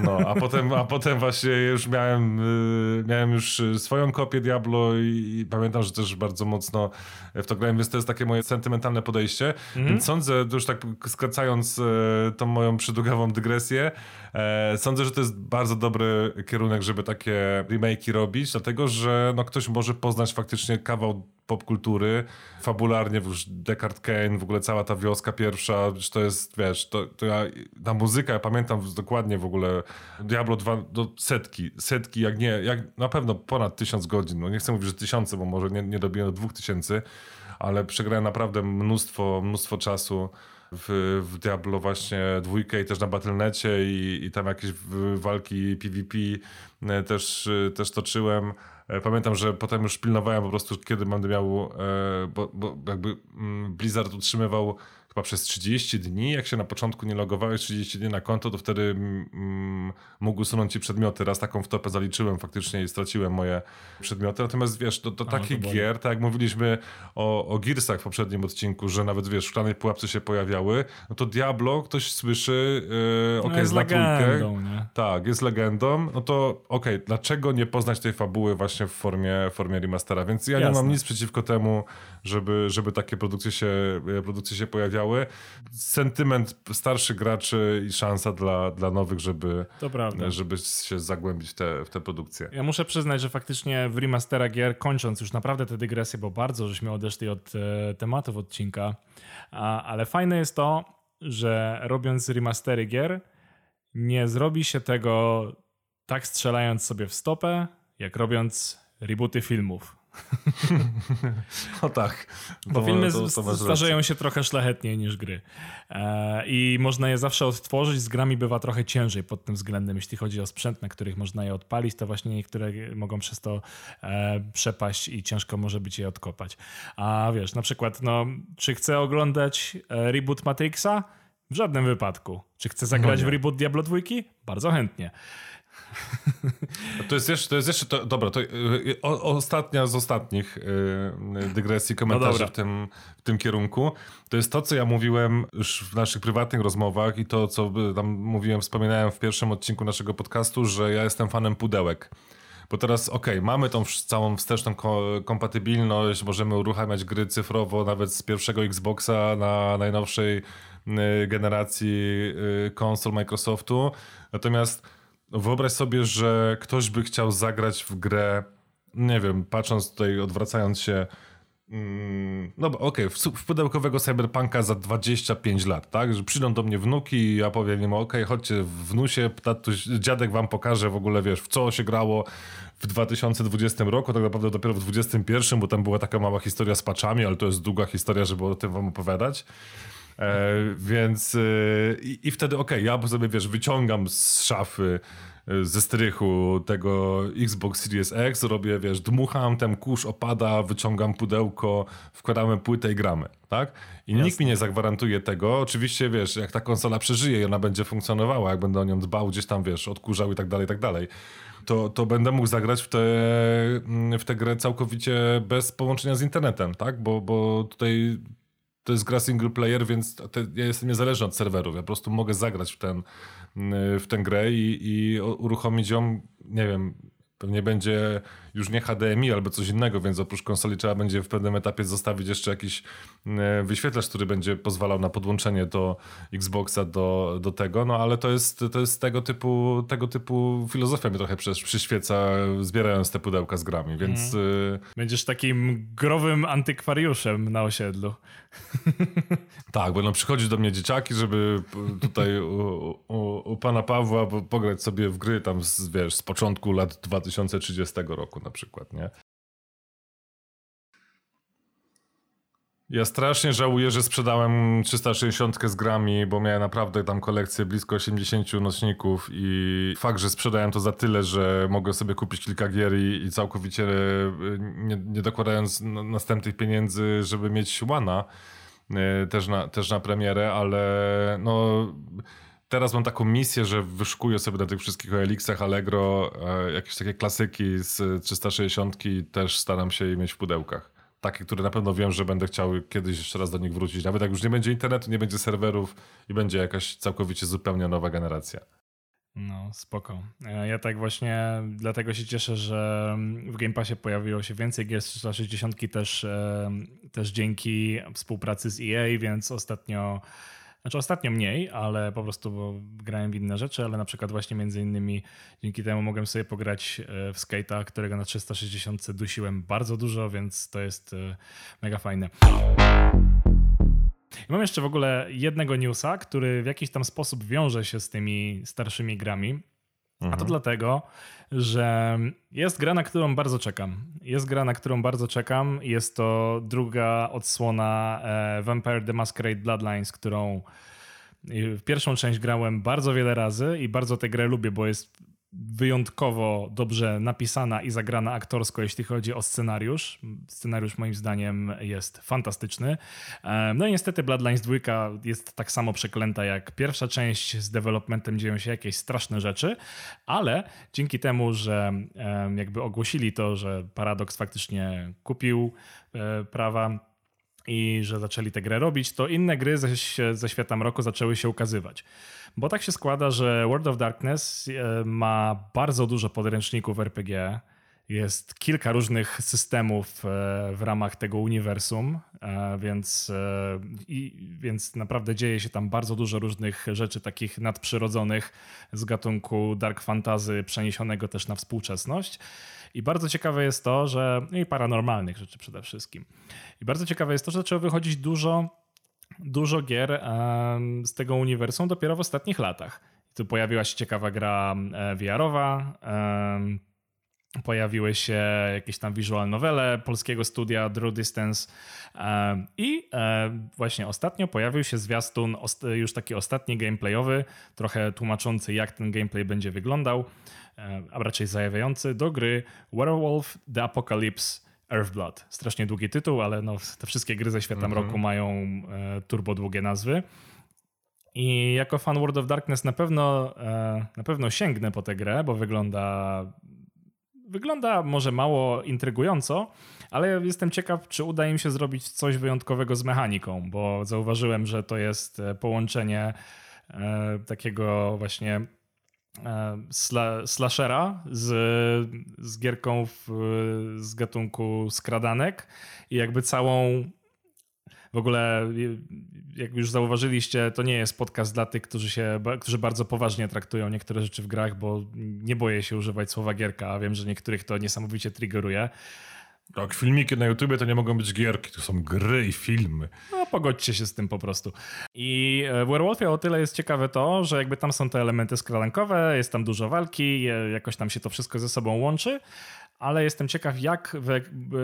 No, a potem, a potem właśnie już miałem, y, miałem już y, swoją kopię Diablo i, i pamiętam, że też bardzo mocno w to grałem, więc to jest takie moje sentymentalne podejście. Więc sądzę, już tak skracając e, tą moją przydługawą dygresję, e, sądzę, że to jest bardzo dobry kierunek, żeby takie remake'i robić, dlatego, że no, ktoś może poznać faktycznie kawał popkultury, fabularnie, już Descartes Kane, w ogóle cała ta wioska pierwsza, to jest, wiesz, to, to ja, ta muzyka, ja pamiętam dokładnie w ogóle Diablo 2 do setki, setki, jak nie, jak na pewno ponad tysiąc godzin, no nie chcę mówić, że tysiące, bo może nie, nie dobiję do dwóch tysięcy, ale przegrałem naprawdę mnóstwo, mnóstwo czasu w, w Diablo właśnie dwójkę i też na Battle.necie i, i tam jakieś walki PvP e, też, e, też toczyłem. E, Pamiętam, że potem już pilnowałem po prostu, kiedy będę miał, bo, bo jakby mm, Blizzard utrzymywał chyba przez 30 dni, jak się na początku nie logowałeś 30 dni na konto, to wtedy mm, mógł usunąć ci przedmioty. Raz taką wtopę zaliczyłem faktycznie i straciłem moje przedmioty. Natomiast wiesz, do, do takich to boli. gier, tak jak mówiliśmy o, o Gearsach w poprzednim odcinku, że nawet wiesz, w szklanej pułapce się pojawiały, no to Diablo ktoś słyszy, yy, okej, no jest zna trójkę. legendą, nie? Tak, jest legendą, no to okej, dlaczego nie poznać tej fabuły właśnie w formie, w formie remastera? Więc ja nie Jasne. mam nic przeciwko temu, żeby, żeby takie produkcje się, e, produkcje się pojawiały. Sentyment starszych graczy i szansa dla, dla nowych, żeby, żeby się zagłębić w te, w te produkcje. Ja muszę przyznać, że faktycznie w remastera gier, kończąc już naprawdę te dygresje, bo bardzo żeśmy odeszli od e, tematów odcinka, a, ale fajne jest to, że robiąc remastery gier, nie zrobi się tego tak strzelając sobie w stopę, jak robiąc rebooty filmów. No tak. Bo To- filmy to- to starzeją się trochę szlachetniej niż gry. E, I można je zawsze odtworzyć. Z grami bywa trochę ciężej pod tym względem, jeśli chodzi o sprzęt, na których można je odpalić, to właśnie niektóre mogą przez to e, przepaść i ciężko może być je odkopać. A wiesz, na przykład, no, czy chcę oglądać e, reboot Matrixa? W żadnym wypadku. Czy chcę zagrać No w reboot Diablo 2? Bardzo chętnie. To jest jeszcze, to jest jeszcze to, dobra, to y, y, o, ostatnia z ostatnich y, dygresji, komentarzy dobra. w, tym, w tym kierunku. To jest to, co ja mówiłem już w naszych prywatnych rozmowach i to, co tam mówiłem, wspominałem w pierwszym odcinku naszego podcastu, że ja jestem fanem pudełek. Bo teraz, okej, mamy tą całą wsteczną ko- kompatybilność, możemy uruchamiać gry cyfrowo nawet z pierwszego Xboxa na najnowszej generacji konsol Microsoftu. Natomiast wyobraź sobie, że ktoś by chciał zagrać w grę, nie wiem, patrząc tutaj, odwracając się, mm, no okej, w, su- w pudełkowego cyberpunka za 25 lat, tak? Że przyjdą do mnie wnuki i ja powiem im, okej, chodźcie wnusie, tatuś, dziadek wam pokaże w ogóle, wiesz, w co się grało w 2020 roku, tak naprawdę dopiero w 2021, bo tam była taka mała historia z paczami, ale to jest długa historia, żeby o tym wam opowiadać. E, więc e, i, i wtedy okej, ja sobie wiesz, wyciągam z szafy e, ze strychu tego Xbox Series X, robię, wiesz, dmucham, ten kurz opada, wyciągam pudełko, wkładamy płytę i gramy, tak? I nikt mi nie zagwarantuje tego. Oczywiście, wiesz, jak ta konsola przeżyje i ona będzie funkcjonowała, jak będę o nią dbał, gdzieś tam, wiesz, odkurzał i tak dalej, i tak dalej, to, to będę mógł zagrać w tę w tę grę całkowicie bez połączenia z internetem, tak? Bo, bo tutaj to jest gra single player, więc te, ja jestem niezależny od serwerów. Ja po prostu mogę zagrać w, ten, w tę grę i, i uruchomić ją, nie wiem, Pewnie będzie już nie HDMI albo coś innego, więc oprócz konsoli trzeba będzie w pewnym etapie zostawić jeszcze jakiś e, wyświetlacz, który będzie pozwalał na podłączenie do Xboxa do, do tego, no ale to jest, to jest tego typu, tego typu filozofia mi trochę przyświeca, zbierając te pudełka z grami, więc... Mm. Będziesz takim growym antykwariuszem na osiedlu. tak, będą przychodzić do mnie dzieciaki, żeby tutaj u, u, u pana Pawła pograć sobie w gry tam z, wiesz, z początku lat 2030 roku na przykład, nie? Ja strasznie żałuję, że sprzedałem 360 z grami, bo miałem naprawdę tam kolekcję blisko 80 nośników i fakt, że sprzedałem to za tyle, że mogę sobie kupić kilka gier i, i całkowicie e, nie, nie dokładając następnych pieniędzy, żeby mieć Łana e, też na, też na premierę, ale no teraz mam taką misję, że wyszukuję sobie na tych wszystkich OLX-ach Allegro e, jakieś takie klasyki z 360 też staram się je mieć w pudełkach. Takie, które na pewno wiem, że będę chciał kiedyś jeszcze raz do nich wrócić. Nawet jak już nie będzie internetu, nie będzie serwerów i będzie jakaś całkowicie zupełnie nowa generacja. No, spoko. E, ja tak właśnie dlatego się cieszę, że w Game Passie pojawiło się więcej gier 360 też, e, też dzięki współpracy z EA, więc ostatnio znaczy ostatnio mniej, ale po prostu bo grałem w inne rzeczy, ale na przykład właśnie między innymi dzięki temu mogłem sobie pograć e, w Skate'a, którego na 360 dusiłem bardzo dużo, więc to jest e, mega fajne. I mam jeszcze w ogóle jednego newsa, który w jakiś tam sposób wiąże się z tymi starszymi grami. A to mhm. dlatego, że jest gra, na którą bardzo czekam. Jest gra, na którą bardzo czekam. Jest to druga odsłona e, Vampire the Masquerade Bloodlines, którą w pierwszą część grałem bardzo wiele razy i bardzo tę grę lubię, bo jest wyjątkowo dobrze napisana i zagrana aktorsko, jeśli chodzi o scenariusz. Scenariusz moim zdaniem jest fantastyczny. No i niestety Bloodlines 2 jest tak samo przeklęta jak pierwsza część. Z developmentem dzieją się jakieś straszne rzeczy, ale dzięki temu, że jakby ogłosili to, że Paradox faktycznie kupił e, prawa i że zaczęli tę grę robić, to inne gry ze, ze świata mroku zaczęły się ukazywać. Bo tak się składa, że World of Darkness e, ma bardzo dużo podręczników RPG. Jest kilka różnych systemów e, w ramach tego uniwersum, e, więc, i, więc naprawdę dzieje się tam bardzo dużo różnych rzeczy takich nadprzyrodzonych z gatunku dark fantasy przeniesionego też na współczesność. I bardzo ciekawe jest to, że. No i paranormalnych rzeczy przede wszystkim. I bardzo ciekawe jest to, że zaczęło wychodzić dużo, dużo gier z tego uniwersum dopiero w ostatnich latach. Tu pojawiła się ciekawa gra e, VR-owa. Um, pojawiły się jakieś tam visual novele polskiego studia Draw Distance i e, właśnie ostatnio pojawił się zwiastun już taki ostatni gameplayowy, trochę tłumaczący jak ten gameplay będzie wyglądał, e, a raczej zajawiający do gry Werewolf The Apocalypse Earthblood. Strasznie długi tytuł, ale no, te wszystkie gry ze świata mm -hmm. roku mają e, turbo długie nazwy. I jako fan World of Darkness na pewno, na pewno sięgnę po tę grę, bo wygląda Wygląda może mało intrygująco, ale jestem ciekaw, czy uda im się zrobić coś wyjątkowego z mechaniką, bo zauważyłem, że to jest e, połączenie e, takiego właśnie e, sla, slashera z, z gierką w, z gatunku skradanek i jakby całą w ogóle, jak już zauważyliście, to nie jest podcast dla tych, którzy, się, którzy bardzo poważnie traktują niektóre rzeczy w grach, bo nie boję się używać słowa gierka, a wiem, że niektórych to niesamowicie triggeruje. Tak, filmiki na YouTubie to nie mogą być gierki, to są gry i filmy. No, pogodźcie się z tym po prostu. I e, w Werewolfie o tyle jest ciekawe to, że jakby tam są te elementy skradankowe, jest tam dużo walki, jakoś tam się to wszystko ze sobą łączy, ale jestem ciekaw, jak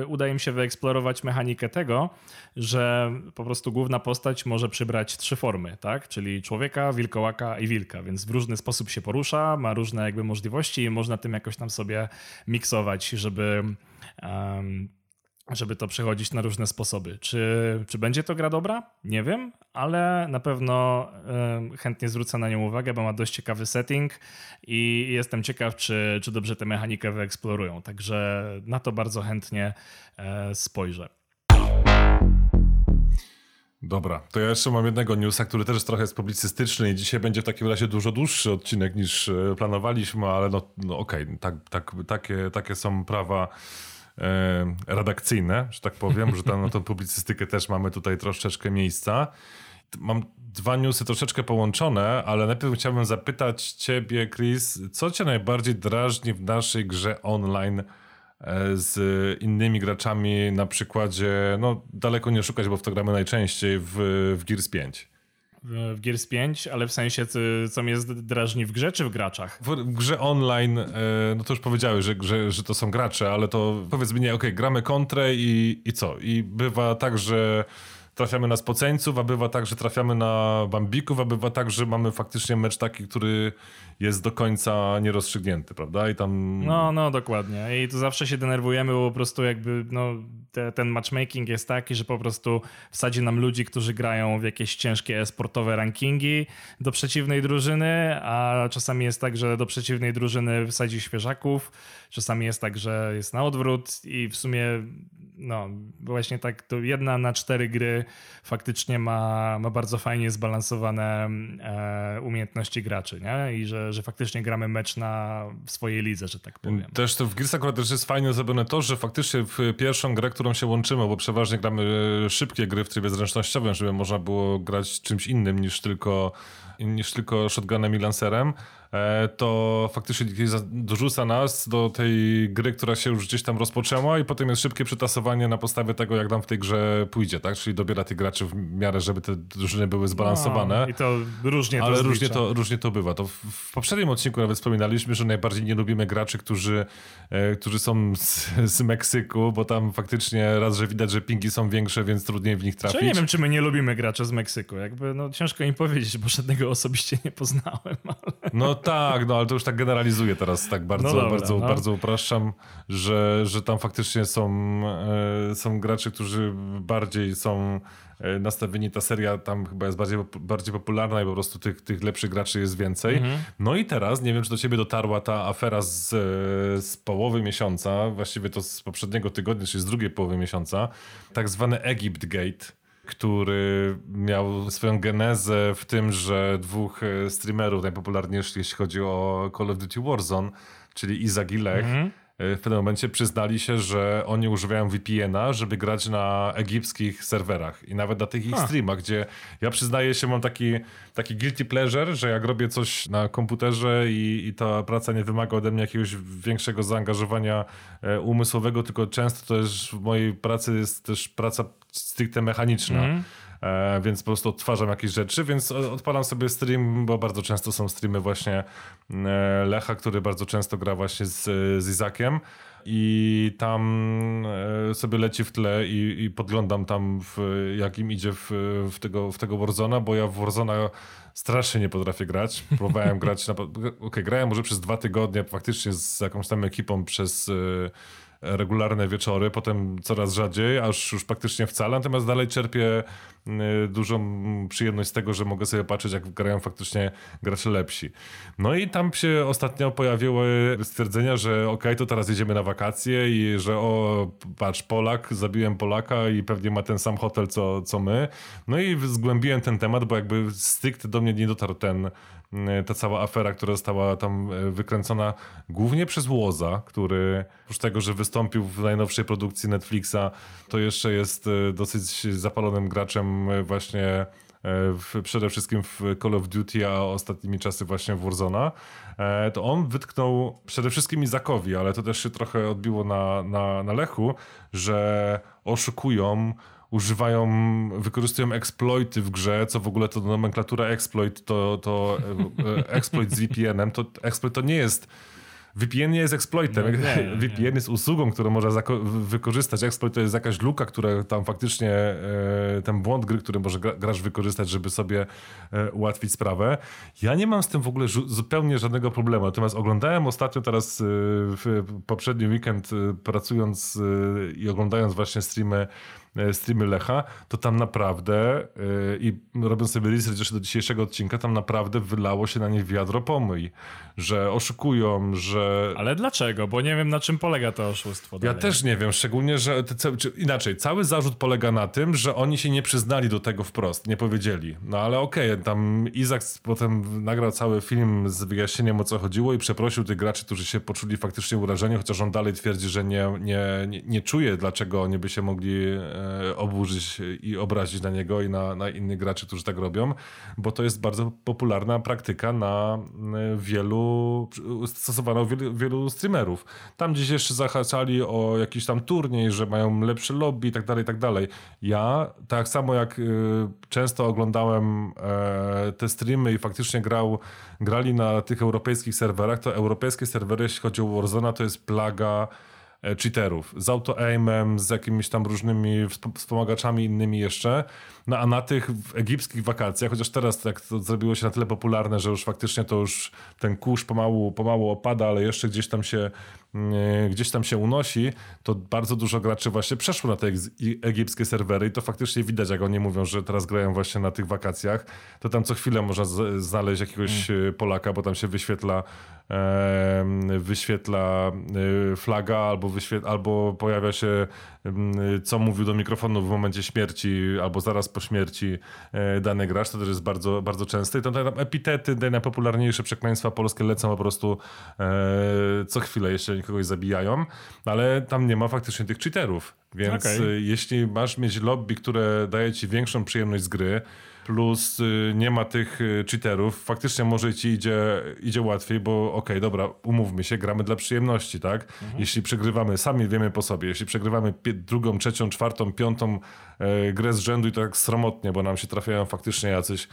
uda im się wyeksplorować mechanikę tego, że po prostu główna postać może przybrać trzy formy, tak? Czyli człowieka, wilkołaka i wilka, więc w różny sposób się porusza, ma różne jakby możliwości i można tym jakoś tam sobie miksować, żeby um, żeby to przechodzić na różne sposoby. Czy, czy będzie to gra dobra? Nie wiem, ale na pewno y, chętnie zwrócę na nią uwagę, bo ma dość ciekawy setting i jestem ciekaw, czy, czy dobrze tę mechanikę wyeksplorują. Także na to bardzo chętnie y, spojrzę. Dobra, to ja jeszcze mam jednego newsa, który też trochę jest publicystyczny i dzisiaj będzie w takim razie dużo dłuższy odcinek niż e, planowaliśmy, ale no, no okej, okay, tak, tak, takie, takie są prawa redakcyjne, że tak powiem, że tam na tą publicystykę też mamy tutaj troszeczkę miejsca. Mam dwa newsy troszeczkę połączone, ale najpierw chciałbym zapytać ciebie, Chris, co cię najbardziej drażni w naszej grze online E, z innymi graczami na przykładzie, no daleko nie szukać, bo w to gramy najczęściej w, w Gears 5. W Gears 5, ale w sensie, co mnie drażni w grze czy w graczach? W, grze online, e, no to już powiedziałeś, że, że, że to są gracze, ale to powiedz mi, nie, okej, okay, gramy kontrę i, i co? I bywa tak, że trafiamy na spoceńców, a bywa tak, że trafiamy na bambików, a bywa tak, że mamy faktycznie mecz taki, który jest do końca nierozstrzygnięty, prawda? I tam... No, no, dokładnie. I tu zawsze się denerwujemy, bo po prostu jakby, no, te, ten matchmaking jest taki, że po prostu wsadzi nam ludzi, którzy grają w jakieś ciężkie sportowe rankingi do przeciwnej drużyny, a czasami jest tak, że do przeciwnej drużyny wsadzi świeżaków, czasami jest tak, że jest na odwrót i w sumie no, właśnie tak, to jedna na cztery gry faktycznie ma, ma bardzo fajnie zbalansowane e, umiejętności graczy, nie? I że, że faktycznie gramy mecz na swojej lidze, że tak powiem. Też to w Gears akurat też jest fajnie zrobione to, że faktycznie w pierwszą grę, którą się łączymy, bo przeważnie gramy szybkie gry w trybie zręcznościowym, żeby można było grać czymś innym niż tylko, niż tylko shotgunem i lancerem, E, to faktycznie dorzuca nas do tej gry, która się już gdzieś tam rozpoczęła i potem jest szybkie przetasowanie na podstawie tego, jak nam w tej grze pójdzie, tak? Czyli dobiera tych graczy w miarę, żeby te drużyny były zbalansowane. No, I to różnie to Ale różnie to, różnie to bywa. To w poprzednim odcinku nawet wspominaliśmy, że najbardziej nie lubimy graczy, którzy, e, którzy są z, z Meksyku, bo tam faktycznie raz, że widać, że pingi są większe, więc trudniej w nich trafić. Ja nie wiem, czy my nie lubimy graczy z Meksyku. Jakby, no ciężko im powiedzieć, bo żadnego osobiście nie poznałem. Ale... No tak, no ale to już tak generalizuję teraz, tak bardzo, no dobra, bardzo, no. bardzo upraszczam, że, że tam faktycznie są, e, są gracze, którzy bardziej są e, nastawieni, ta seria tam chyba jest bardziej, bardziej popularna i po prostu tych, tych lepszych graczy jest więcej. Mhm. No i teraz, nie wiem, czy do ciebie dotarła ta afera z, z połowy miesiąca, właściwie to z poprzedniego tygodnia, czyli z drugiej połowy miesiąca, tak zwany Egypt Gate który miał swoją genezę w tym, że dwóch e, streamerów, najpopularniejszych jeśli chodzi o Call of Duty Warzone, czyli Izak i Lech, mm -hmm w pewnym momencie przyznali się, że oni używają VPN-a, żeby grać na egipskich serwerach i nawet na tych ich streamach, gdzie ja przyznaję się, mam taki, taki guilty pleasure, że jak robię coś na komputerze i, i ta praca nie wymaga ode mnie jakiegoś większego zaangażowania e, umysłowego, tylko często to też w mojej pracy jest też praca stricte mechaniczna. Mm. E, więc po prostu odtwarzam jakieś rzeczy, więc odpalam sobie stream, bo bardzo często są streamy właśnie e, Lecha, który bardzo często gra właśnie z, z Izakiem i tam e, sobie leci w tle i, i podglądam tam, w, jak im idzie w, w, tego, w tego Warzona, bo ja w Warzona strasznie nie potrafię grać. Próbowałem grać, na, okay, grałem może przez dwa tygodnie faktycznie z jakąś tam ekipą przez regularne wieczory, potem coraz rzadziej, aż już praktycznie wcale, natomiast dalej czerpię dużą przyjemność z tego, że mogę sobie patrzeć, jak grają faktycznie gracze lepsi. No i tam się ostatnio pojawiły stwierdzenia, że ok, to teraz jedziemy na wakacje i że o, patrz, Polak, zabiłem Polaka i pewnie ma ten sam hotel, co, co my. No i zgłębiłem ten temat, bo jakby stricte do mnie nie dotarł ten E, ta cała afera, która została tam e, wykręcona głównie przez Łoza, który oprócz tego, że wystąpił w najnowszej produkcji Netflixa, to jeszcze jest dosyć zapalonym graczem właśnie w, przede wszystkim w Call of Duty, a ostatnimi czasy właśnie w Warzona, to on wytknął przede wszystkim Izakowi, ale to też się trochę odbiło na, na, na Lechu, że oszukują używają, wykorzystują exploity w grze, co w ogóle to nomenklatura exploit, to, to e, e, exploit z VPN-em, to exploit to nie jest VPN nie jest exploitem. No, nie, nie, VPN nie. jest usługą, którą można wykorzystać. Exploit to jest jakaś luka, która tam faktycznie e, ten błąd gry, który może gracz wykorzystać, żeby sobie e, ułatwić sprawę. Ja nie mam z tym w ogóle zupełnie żadnego problemu. Natomiast oglądałem ostatnio teraz e, w poprzedni weekend e, pracując e, i oglądając właśnie streamy streamy Lecha, to tam naprawdę yy, i robiąc sobie research jeszcze do dzisiejszego odcinka, tam naprawdę wylało się na nie wiadro pomyj, że oszukują, że... Ale dlaczego? Bo nie wiem na czym polega to oszustwo. Ja dalej. też nie wiem, szczególnie, że te, inaczej, cały zarzut polega na tym, że oni się nie przyznali do tego wprost, nie powiedzieli. No ale okej, okay, tam Izak potem nagrał cały film z wyjaśnieniem o co chodziło i przeprosił tych graczy, którzy się poczuli faktycznie urażeni, chociaż on dalej twierdzi, że nie, nie, nie, nie czuje, dlaczego oni by się mogli e, oburzyć i obrazić na niego i na, na innych graczy, którzy tak robią, bo to jest bardzo popularna praktyka na e, wielu, stosowana wielu, wielu streamerów. Tam gdzieś jeszcze zahaczali o jakiś tam turniej, że mają lepsze lobby i tak dalej, i tak dalej. Ja, tak samo jak y, często oglądałem e, te streamy i faktycznie grał, grali na tych europejskich serwerach, to europejskie serwery, jeśli chodzi o Warzona, to jest plaga e, cheaterów. Z auto-aimem, z jakimiś tam różnymi wspomagaczami innymi jeszcze. No a na tych egipskich wakacjach, chociaż teraz jak to zrobiło się na tyle popularne, że już faktycznie to już ten kurz pomału, pomału opada, ale jeszcze gdzieś tam się gdzieś tam się unosi, to bardzo dużo graczy właśnie przeszło na te egipskie serwery i to faktycznie widać, jak oni mówią, że teraz grają właśnie na tych wakacjach, to tam co chwilę można znaleźć jakiegoś hmm. Polaka, bo tam się wyświetla wyświetla y, flaga albo, wyświetla, albo pojawia się co mówił do mikrofonu w momencie śmierci albo zaraz po śmierci e, dany gracz, to też jest bardzo, bardzo częste. I tam, tam epitety, te najpopularniejsze przekleństwa polskie lecą po prostu e, co chwilę, jeśli kogoś zabijają, ale tam nie ma faktycznie tych cheaterów. Więc okay. jeśli masz mieć lobby, które daje ci większą przyjemność z gry, plus y, nie ma tych y, cheaterów, faktycznie może ci idzie, idzie łatwiej, bo okej, okay, dobra, umówmy się, gramy dla przyjemności, tak? Mhm. Jeśli przegrywamy, sami wiemy po sobie, jeśli przegrywamy drugą, trzecią, czwartą, piątą e, grę z rzędu i to tak sromotnie, bo nam się trafiają faktycznie jacyś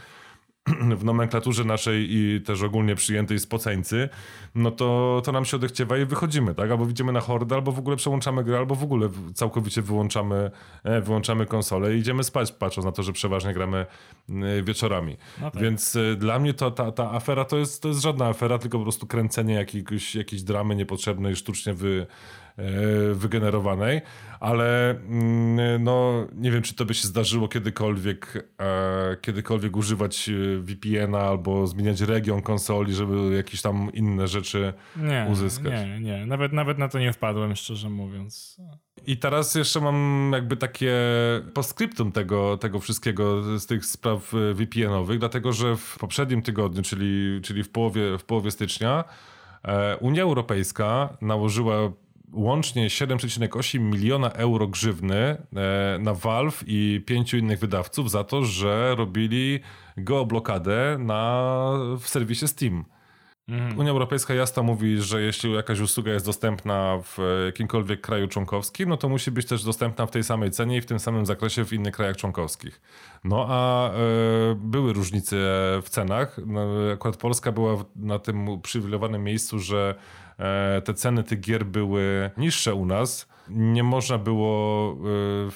w nomenklaturze naszej i też ogólnie przyjętej spoceńcy, no to, to nam się odechciewa i wychodzimy, tak? Albo widzimy na hordę, albo w ogóle przełączamy grę, albo w ogóle całkowicie wyłączamy, e, wyłączamy konsolę i idziemy spać, patrząc na to, że przeważnie gramy e, wieczorami. No tak. Więc e, dla mnie to, ta, ta afera to jest, to jest żadna afera, tylko po prostu kręcenie jakiejś, jakiejś dramy niepotrzebnej, sztucznie wy, wygenerowanej, ale mm, no nie wiem, czy to by się zdarzyło kiedykolwiek, e, kiedykolwiek używać e, VPN-a albo zmieniać region konsoli, żeby jakieś tam inne rzeczy nie, uzyskać. Nie, nie, nawet, nawet na to nie wpadłem, szczerze mówiąc. I teraz jeszcze mam jakby takie postscriptum tego, tego wszystkiego z tych spraw VPN-owych, dlatego że w poprzednim tygodniu, czyli, czyli w, połowie, w połowie stycznia, Unia Europejska nałożyła łącznie 7,8 miliona euro grzywny e, na Valve i pięciu innych wydawców za to, że robili geoblokadę na, w serwisie Steam. Mhm. Unia Europejska jasno mówi, że jeśli jakaś usługa jest dostępna w jakimkolwiek kraju członkowskim, no to musi być też dostępna w tej samej cenie i w tym samym zakresie w innych krajach członkowskich. No a e, były różnice w cenach. No, akurat Polska była na tym uprzywilejowanym miejscu, że e, te ceny tych gier były niższe u nas nie można było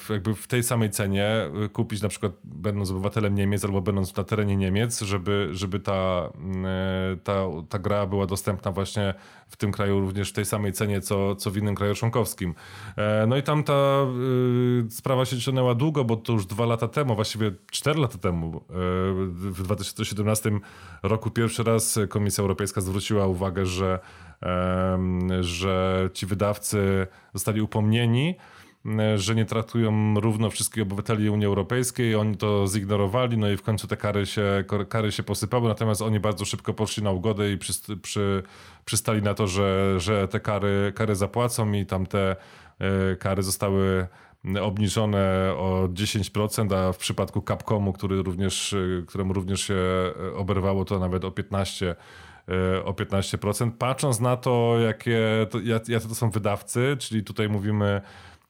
e, jakby w tej samej cenie e, kupić na przykład będąc obywatelem Niemiec albo będąc na terenie Niemiec, żeby, żeby ta, e, ta, ta gra była dostępna właśnie w tym kraju również w tej samej cenie, co, co w innym kraju członkowskim. No i tam ta sprawa się ciągnęła długo, bo to już dwa lata temu, właściwie cztery lata temu, w 2017 roku pierwszy raz Komisja Europejska zwróciła uwagę, że że ci wydawcy zostali upomnieni, że nie traktują równo wszystkich obywateli Unii Europejskiej. Oni to zignorowali, no i w końcu te kary się, kary się posypały, natomiast oni bardzo szybko poszli na ugodę i przy, przy, przystali na to, że, że te kary, kary zapłacą i tam te e, kary zostały obniżone o 10%, a w przypadku Capcomu, który również, któremu również się oberwało, to nawet o 15% E, o 15%. Patrząc na to, jakie to, jacy to są wydawcy, czyli tutaj mówimy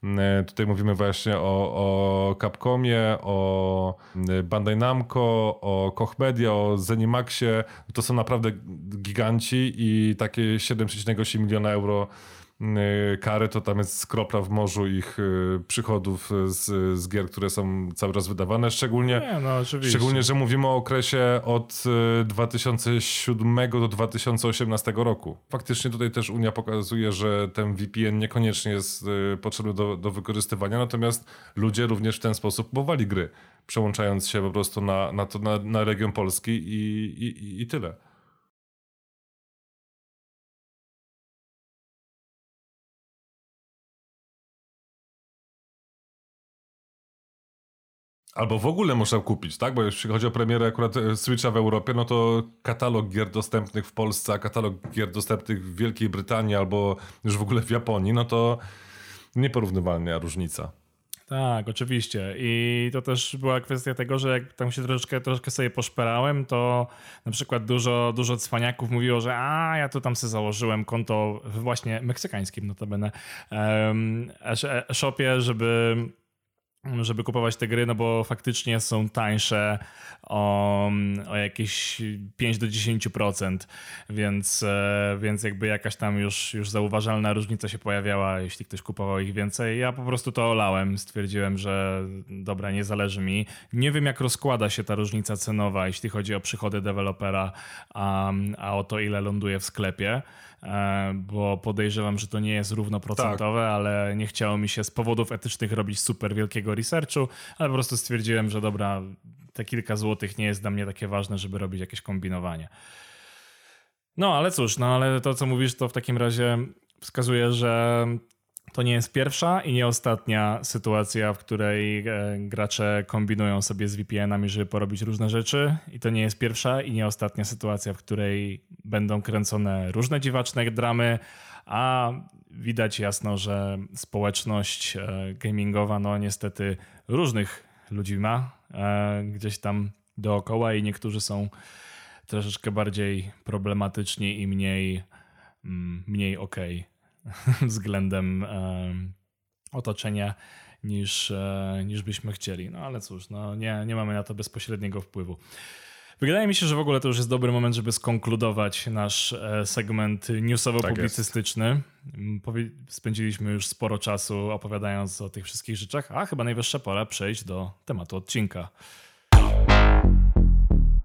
e, Tutaj mówimy właśnie o, o Capcomie, o e, Bandai Namco, o Koch Media, o Zenimaxie. To są naprawdę giganci i takie 7,8 miliona euro kary, to tam jest kropla w morzu ich y, przychodów z, z gier, które są cały czas wydawane. Szczególnie, Nie, no szczególnie, że mówimy o okresie od y, 2007 do 2018 roku. Faktycznie tutaj też Unia pokazuje, że ten VPN niekoniecznie jest y, potrzebny do, do wykorzystywania, natomiast ludzie również w ten sposób kupowali gry, przełączając się po prostu na, na, to, na, na region Polski i, i, i tyle. Albo w ogóle można kupić, tak? Bo jeśli chodzi o premierę akurat e, Switcha w Europie, no to katalog gier dostępnych w Polsce, a katalog gier dostępnych w Wielkiej Brytanii albo już w ogóle w Japonii, no to nieporównywalna różnica. Tak, oczywiście. I to też była kwestia tego, że jak tam się troszeczkę, troszeczkę sobie poszperałem, to na przykład dużo, dużo cwaniaków mówiło, że a, ja tu tam sobie założyłem konto w właśnie meksykańskim notabene um, e-shopie, żeby żeby kupować te gry, no bo faktycznie są tańsze o, o jakieś 5 do 10%, więc, e, więc jakby jakaś tam już, już zauważalna różnica się pojawiała, jeśli ktoś kupował ich więcej. Ja po prostu to olałem, stwierdziłem, że dobra, nie zależy mi. Nie wiem, jak rozkłada się ta różnica cenowa, jeśli chodzi o przychody dewelopera, a, a o to, ile ląduje w sklepie. E, bo podejrzewam, że to nie jest równoprocentowe, tak. ale nie chciało mi się z powodów etycznych robić super wielkiego researchu, ale po prostu stwierdziłem, że dobra, te kilka złotych nie jest dla mnie takie ważne, żeby robić jakieś kombinowanie. No ale cóż, no ale to co mówisz, to w takim razie wskazuje, że to nie jest pierwsza i nie ostatnia sytuacja, w której e, gracze kombinują sobie z VPN-ami, żeby porobić różne rzeczy. I to nie jest pierwsza i nie ostatnia sytuacja, w której będą kręcone różne dziwaczne dramy, a widać jasno, że społeczność e, gamingowa, no niestety różnych ludzi ma e, gdzieś tam dookoła i niektórzy są troszeczkę bardziej problematyczni i mniej, mm, mniej okej. Okay względem otoczenia niż, e, niż byśmy chcieli. No ale cóż, no nie, nie mamy na to bezpośredniego wpływu. Wydaje mi się, że w ogóle to już jest dobry moment, żeby skonkludować nasz e, segment newsowo-publicystyczny. Tak Spędziliśmy już sporo czasu opowiadając o tych wszystkich rzeczach, a chyba najwyższa pora przejść do tematu odcinka.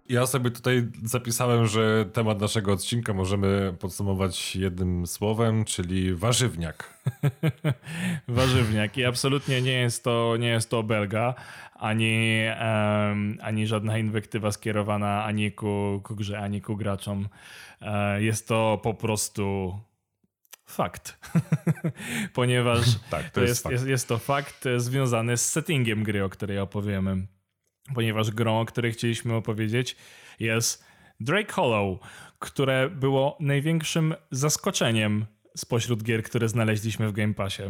Ja sobie tutaj zapisałem, że temat naszego odcinka możemy podsumować jednym słowem, czyli warzywniak. warzywniak i absolutnie nie jest to, nie jest to belga, ani, um, ani żadna inwektywa skierowana ani ku, ku grze, ani ku graczom. E, jest to po prostu fakt. Ponieważ tak, to, jest, jest, fakt. Jest, jest to fakt związany z settingiem gry, o której opowiemy ponieważ grą, o której chcieliśmy opowiedzieć, jest Drake Hollow, które było największym zaskoczeniem spośród gier, które znaleźliśmy w Game Passie.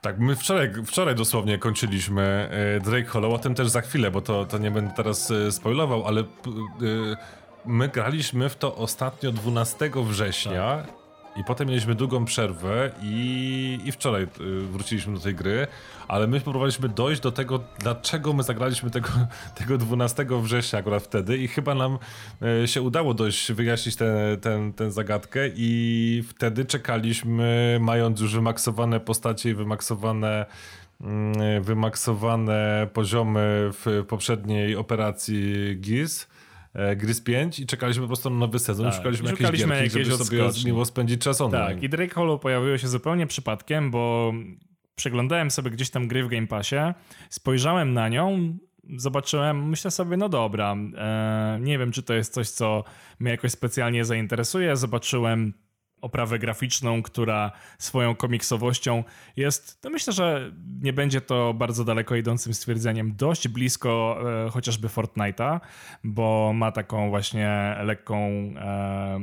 Tak, my wczoraj, wczoraj dosłownie kończyliśmy e, Drake Hollow, o tym też za chwilę, bo to, to nie będę teraz e, spoilował, ale e, my graliśmy w to ostatnio 12 września tak. I potem mieliśmy długą przerwę i, i wczoraj y, wróciliśmy do tej gry, ale my próbowaliśmy dojść do tego, dlaczego my zagraliśmy tego, tego 12 września akurat wtedy i chyba nam y, się udało dość wyjaśnić tę ten, ten zagadkę i wtedy czekaliśmy, mając już wymaksowane postacie i wymaksowane mm, wymaksowane poziomy w poprzedniej operacji GIS E, Gris 5 i czekaliśmy po prostu na nowy sezon. Tak. Szukaliśmy, szukaliśmy jakieś gierki, żeby sobie miło spędzić czas online. Tak, i Drake Hollow pojawiło się zupełnie przypadkiem, bo przeglądałem sobie gdzieś tam gry w Game Passie, spojrzałem na nią, zobaczyłem, myślę sobie, no dobra, e, nie wiem, czy to jest coś, co mnie jakoś specjalnie zainteresuje. Zobaczyłem oprawę graficzną, która swoją komiksowością jest, to myślę, że nie będzie to bardzo daleko idącym stwierdzeniem, dość blisko e, chociażby Fortnite'a, bo ma taką właśnie lekką e,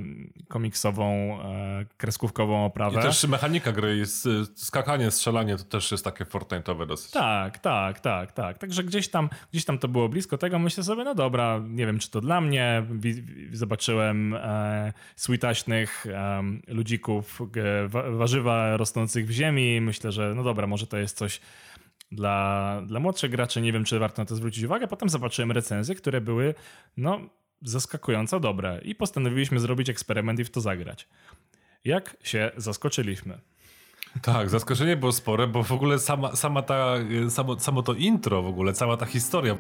komiksową, e, kreskówkową oprawę. I też mechanika gry jest skakanie, strzelanie, to też jest takie Fortnite'owe dosyć. Tak, tak, tak, tak. Także gdzieś tam, gdzieś tam to było blisko tego, myślę sobie, no dobra, nie wiem, czy to dla mnie, zobaczyłem e, switaśnych ludzików, warzywa rosnących w ziemi. Myślę, że no dobra, może to jest coś dla, dla młodszych graczy. Nie wiem, czy warto na to zwrócić uwagę. Potem zobaczyłem recenzje, które były no, zaskakująco dobre i postanowiliśmy zrobić eksperyment i w to zagrać. Jak się zaskoczyliśmy. Tak, zaskoczenie było spore, bo w ogóle sama, sama ta, samo, samo to intro w ogóle, cała ta historia.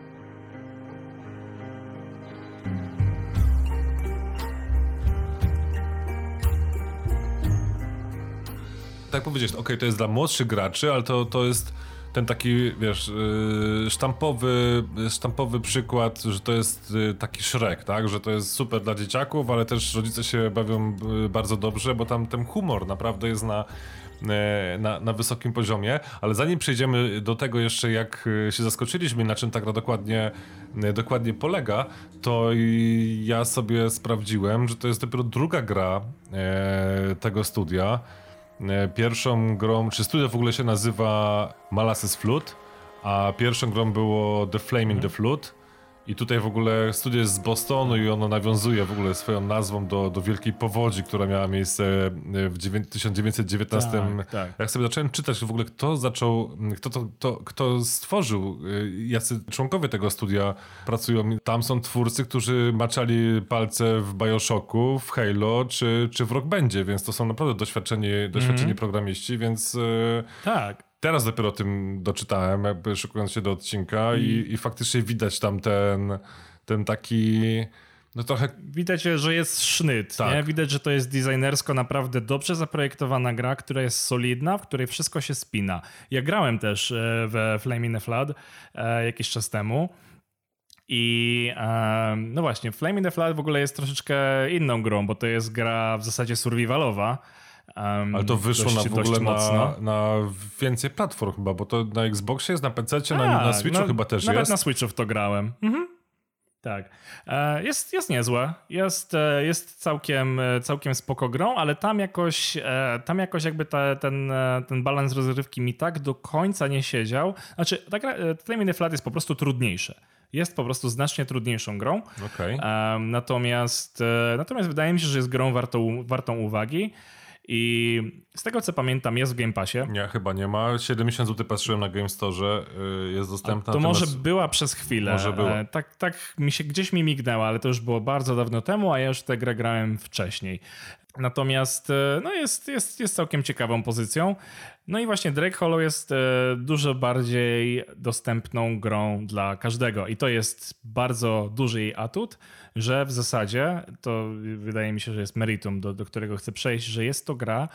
Tak powiedzieć, ok, to jest dla młodszych graczy, ale to, to jest ten taki, wiesz, yy, sztampowy, sztampowy przykład, że to jest yy, taki Shrek, tak? Że to jest super dla dzieciaków, ale też rodzice się bawią yy, bardzo dobrze, bo tam ten humor naprawdę jest na, na, na wysokim poziomie. Ale zanim przejdziemy do tego jeszcze, jak się zaskoczyliśmy, na czym ta gra dokładnie, dokładnie polega, to ja sobie sprawdziłem, że to jest dopiero druga gra tego studia. E, pierwszą grą, czy studio w ogóle się nazywa Molasses Flute, a pierwszą grą było The Flame in the Flute. I tutaj w ogóle studio jest z Bostonu i ono nawiązuje w ogóle swoją nazwą do, do wielkiej powodzi, która miała miejsce e, w 1919. Tak, tak. Jak sobie zacząłem czytać w ogóle, kto zaczął, kto, to, to, kto stworzył, e, jacy członkowie tego studia pracują. Tam są twórcy, którzy maczali palce w Bioshocku, w Halo czy, czy w Rock Bandzie, więc to są naprawdę doświadczeni, doświadczeni mm -hmm. programiści, więc... E, tak, teraz dopiero o tym doczytałem, jakby szykując się do odcinka i, i, i faktycznie widać tam ten, ten taki... No trochę... Widać, że jest sznyt, tak. nie? Widać, że to jest designersko naprawdę dobrze zaprojektowana gra, która jest solidna, w której wszystko się spina. Ja grałem też e, we Flame in the Flood e, jakiś czas temu. I no właśnie, Flame in the Flood w ogóle jest troszeczkę inną grą, bo to jest gra w zasadzie survivalowa Um, Ale to wyszło na w ogóle na, na, więcej platform chyba, bo to na Xboxie jest, na PC, na, na tak, Switchu no, chyba też nawet jest. Nawet na Switchu w to grałem. Mhm. Tak. E, jest, jest niezłe. Jest, e, jest całkiem, e, całkiem spoko grą, ale tam jakoś, tam jakoś jakby ta, ten, ten balans rozrywki mi tak do końca nie siedział. Znaczy, ta gra, Flame Flat jest po prostu trudniejsze jest po prostu znacznie trudniejszą grą. Okay. natomiast, natomiast wydaje mi się, że jest grą wartą, wartą uwagi. I z tego co pamiętam, jest w Game Passie. Nie, chyba nie ma. 70 zł patrzyłem na Game Store, y, jest dostępna. To może była przez chwilę. Może była. E, tak, tak mi się gdzieś mi mignęło, ale to już było bardzo dawno temu, a ja już tę grę grałem wcześniej. Natomiast e, no jest, jest, jest całkiem ciekawą pozycją. No i właśnie Drake Hollow jest e, dużo bardziej dostępną grą dla każdego. I to jest bardzo duży jej atut, że w zasadzie to wydaje mi się, że jest meritum, do, do którego chcę przejść, że jest to gra,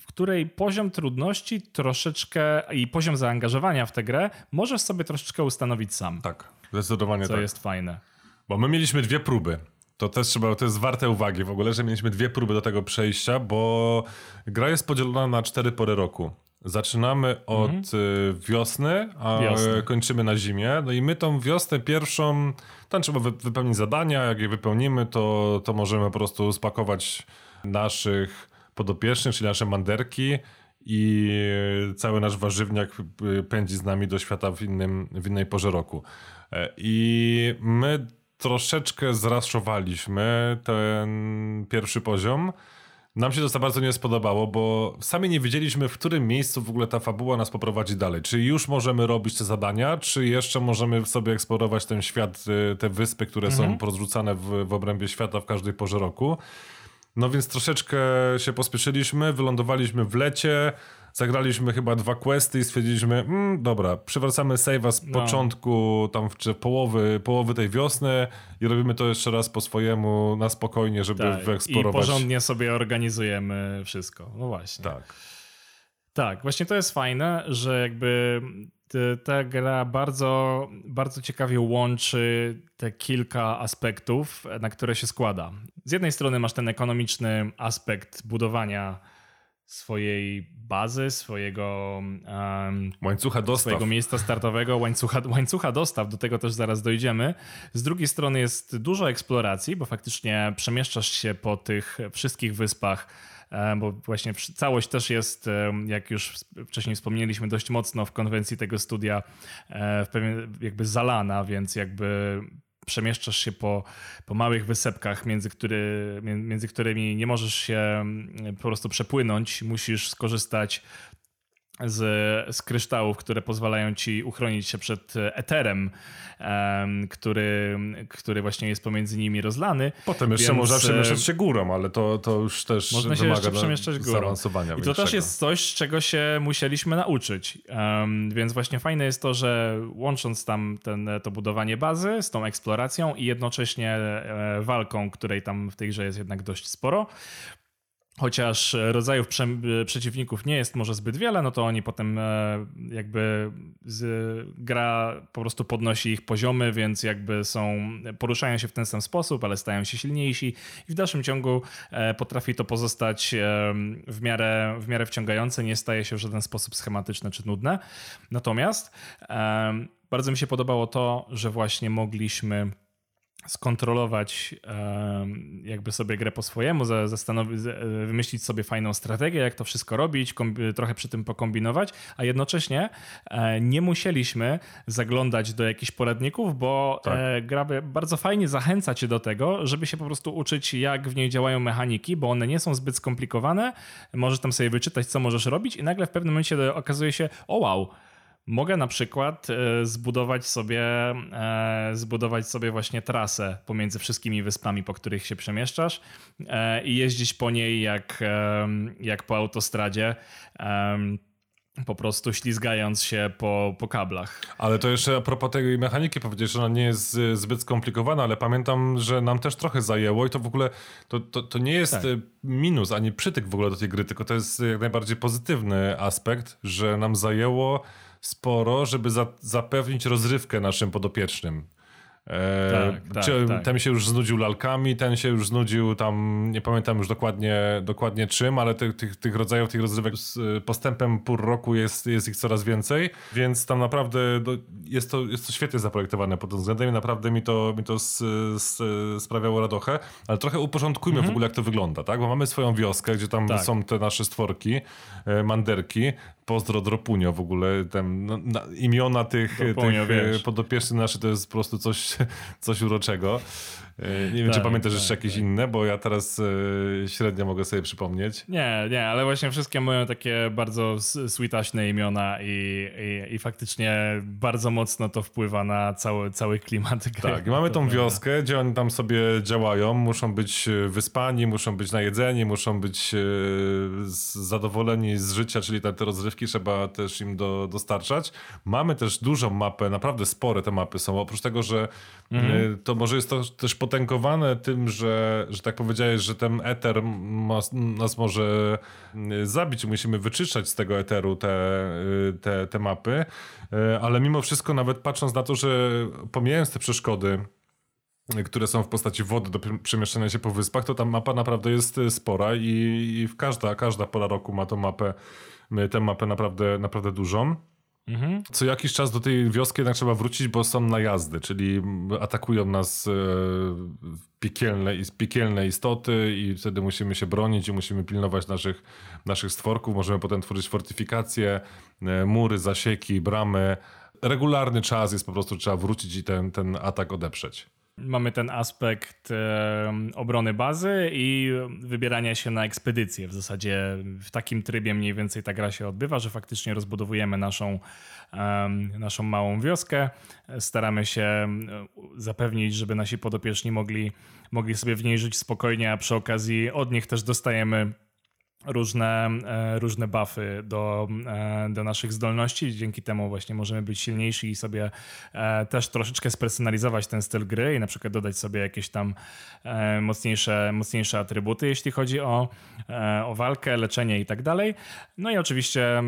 w której poziom trudności troszeczkę i poziom zaangażowania w tę grę możesz sobie troszeczkę ustanowić sam. Tak, zdecydowanie co tak. Co jest fajne. Bo my mieliśmy dwie próby. To też trzeba, to jest warte uwagi w ogóle, że mieliśmy dwie próby do tego przejścia, bo gra jest podzielona na cztery pory roku. Zaczynamy od mhm. Y, wiosny, a Wiosny. kończymy na zimie. No i my tą wiosnę pierwszą, tam trzeba wypełnić zadania, jak je wypełnimy, to, to możemy po prostu spakować naszych podopiecznych, czyli nasze manderki i cały nasz warzywniak y, pędzi z nami do świata w, innym, w innej porze roku. E, I my troszeczkę zraszowaliśmy ten pierwszy poziom. Nam się to za bardzo nie spodobało, bo sami nie wiedzieliśmy, w którym miejscu w ogóle ta fabuła nas poprowadzi dalej. Czy już możemy robić te zadania, czy jeszcze możemy sobie eksplorować ten świat, y, te wyspy, które mhm. są porozrzucane w, w obrębie świata w każdej porze roku. No więc troszeczkę się pospieszyliśmy, wylądowaliśmy w lecie, zagraliśmy chyba dwa questy i stwierdziliśmy, mm, dobra, przywracamy save'a z no. początku, tam czy połowy, połowy tej wiosny i robimy to jeszcze raz po swojemu, na spokojnie, żeby tak. wyeksplorować. I porządnie sobie organizujemy wszystko. No właśnie. Tak. Tak, właśnie to jest fajne, że jakby ta gra bardzo, bardzo ciekawie łączy te kilka aspektów, na które się składa. Z jednej strony masz ten ekonomiczny aspekt budowania swojej bazy, swojego um, łańcucha dostaw. swojego miejsca startowego, łańcucha, łańcucha dostaw, do tego też zaraz dojdziemy. Z drugiej strony jest dużo eksploracji, bo faktycznie przemieszczasz się po tych wszystkich wyspach, bo właśnie całość też jest, jak już wcześniej wspomnieliśmy, dość mocno w konwencji tego studia e, w pewien, jakby zalana, więc jakby przemieszczasz się po, po małych wysepkach, między, który, między którymi nie możesz się mm, po prostu przepłynąć, musisz skorzystać z, z kryształów, które pozwalają ci uchronić się przed eterem, um, który, który właśnie jest pomiędzy nimi rozlany. Potem jeszcze Więc, można e, przemieszczać się górą, ale to, to już też Można się wymaga jeszcze na- przemieszczać górą. zaawansowania I to większego. też jest coś, czego się musieliśmy nauczyć. Um, więc właśnie fajne jest to, że łącząc tam ten, to budowanie bazy z tą eksploracją i jednocześnie e, walką, której tam w tej grze jest jednak dość sporo, Chociaż rodzajów prze, przeciwników nie jest może zbyt wiele, no to oni potem e, jakby z, gra po prostu podnosi ich poziomy, więc jakby są, poruszają się w ten sam sposób, ale stają się silniejsi i w dalszym ciągu e, potrafi to pozostać e, w miarę, w miarę wciągające, nie staje się w żaden sposób schematyczne czy nudne. Natomiast e, bardzo mi się podobało to, że właśnie mogliśmy skontrolować jakby sobie grę po swojemu, zastanowić, wymyślić sobie fajną strategię, jak to wszystko robić, trochę przy tym pokombinować, a jednocześnie e, nie musieliśmy zaglądać do jakichś poradników, bo Tak. e, gra bardzo fajnie zachęca cię do tego, żeby się po prostu uczyć, jak w niej działają mechaniki, bo one nie są zbyt skomplikowane, możesz tam sobie wyczytać, co możesz robić i nagle w pewnym momencie okazuje się, o wow, Mogę na przykład e, zbudować sobie, e, zbudować sobie właśnie trasę pomiędzy wszystkimi wyspami, po których się przemieszczasz e, i jeździć po niej jak, jak po autostradzie, po prostu ślizgając się po, po kablach. Ale to jeszcze a propos tej mechaniki powiedzieć, że ona nie jest zbyt skomplikowana, ale pamiętam, że nam też trochę zajęło i to w ogóle to, to, to nie jest Tak. minus ani przytyk w ogóle do tej gry, tylko to jest jak najbardziej pozytywny aspekt, że nam zajęło sporo, żeby za, zapewnić rozrywkę naszym podopiecznym. E, Tak, tak, czy- tak. Ten się już znudził lalkami, ten się już znudził tam, nie pamiętam już dokładnie, dokładnie czym, ale tych, tych, tych rodzajów, tych rozrywek z y, postępem pór roku jest, jest ich coraz więcej, więc tam naprawdę do, jest, to, jest to świetnie zaprojektowane pod tym względem i naprawdę mi to, mi to s, s, sprawiało radochę, ale trochę uporządkujmy w ogóle jak to wygląda, tak? Bo mamy swoją wioskę, gdzie tam Tak. są te nasze stworki, e, manderki, pozdro Dropunio w ogóle, tam, no, na, imiona tych, Dropunio, tych e, podopiecznych naszych to jest po prostu coś, coś uroczego. E, Nie wiem, czy Tak, pamiętasz tak, jeszcze jakieś inne, bo ja teraz e, średnio mogę sobie przypomnieć. Nie, nie, ale właśnie wszystkie mają takie bardzo sweetaśne imiona i, i, i faktycznie bardzo mocno to wpływa na cały, cały klimat gry. Tak, mamy tą wioskę, gdzie oni tam sobie działają, muszą być e, wyspani, muszą być najedzeni, muszą być zadowoleni z życia, czyli te, te rozrywki trzeba też im do, dostarczać. Mamy też dużą mapę, naprawdę spore te mapy są, oprócz tego, że e, to może jest to też potęgowane tym, że, że tak powiedziałeś, że ten eter ma, nas może e, zabić, musimy wyczyszczać z tego eteru te, e, te, te mapy, ale mimo wszystko nawet patrząc na to, że pomijając te przeszkody, które są w postaci wody do pr- przemieszczania się po wyspach, to ta mapa naprawdę jest spora i, i każda, każda pora roku ma tą mapę, tę mapę naprawdę, naprawdę dużą. Mhm. Co jakiś czas do tej wioski jednak trzeba wrócić, bo są najazdy, czyli atakują nas e, piekielne, piekielne istoty i wtedy musimy się bronić i musimy pilnować naszych, naszych stworków. Możemy potem tworzyć fortyfikacje, e, mury, zasieki, bramy. Regularny czas jest po prostu, trzeba wrócić i ten, ten atak odeprzeć. Mamy ten aspekt e, obrony bazy i wybierania się na ekspedycję. W zasadzie w takim trybie mniej więcej ta gra się odbywa, że faktycznie rozbudowujemy naszą, naszą małą wioskę. Staramy się zapewnić, żeby nasi podopieczni mogli, mogli sobie w niej żyć spokojnie, a przy okazji od nich też dostajemy różne, e, różne buffy do, e, do naszych zdolności. Dzięki temu właśnie możemy być silniejsi i sobie e, też troszeczkę spersonalizować ten styl gry i na przykład dodać sobie jakieś tam mocniejsze, mocniejsze atrybuty, jeśli chodzi o, o walkę, leczenie i tak dalej. No i oczywiście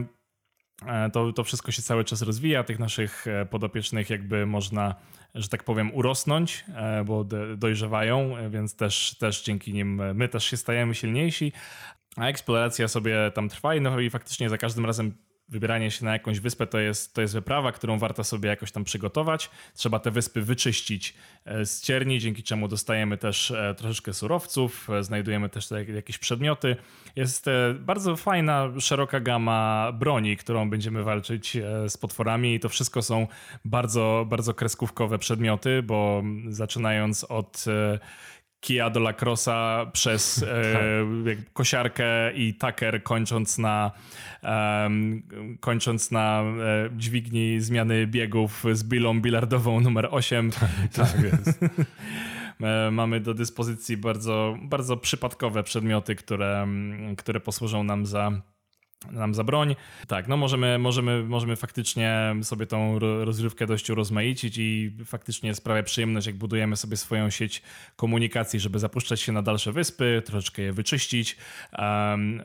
to, to wszystko się cały czas rozwija. Tych naszych podopiecznych jakby można, że tak powiem, urosnąć, bo dojrzewają, więc też, też dzięki nim my też się stajemy silniejsi. A eksploracja sobie tam trwa i, no, i faktycznie za każdym razem wybieranie się na jakąś wyspę to jest, to jest wyprawa, którą warto sobie jakoś tam przygotować. Trzeba te wyspy wyczyścić e, z cierni, dzięki czemu dostajemy też e, troszeczkę surowców, e, znajdujemy też te jakieś przedmioty. Jest bardzo fajna, szeroka gama broni, którą będziemy walczyć z potworami i to wszystko są bardzo, bardzo kreskówkowe przedmioty, bo zaczynając od kija do lacrosa przez e, kosiarkę i taker kończąc na um, kończąc na e, dźwigni zmiany biegów z bilą bilardową numer 8. Tak jest. E, mamy do dyspozycji bardzo, bardzo przypadkowe przedmioty, które, które posłużą nam za nam za broń. Tak, no możemy, możemy, możemy faktycznie sobie tą rozrywkę dość urozmaicić i faktycznie sprawia przyjemność, jak budujemy sobie swoją sieć komunikacji, żeby zapuszczać się na dalsze wyspy, troszeczkę je wyczyścić, um,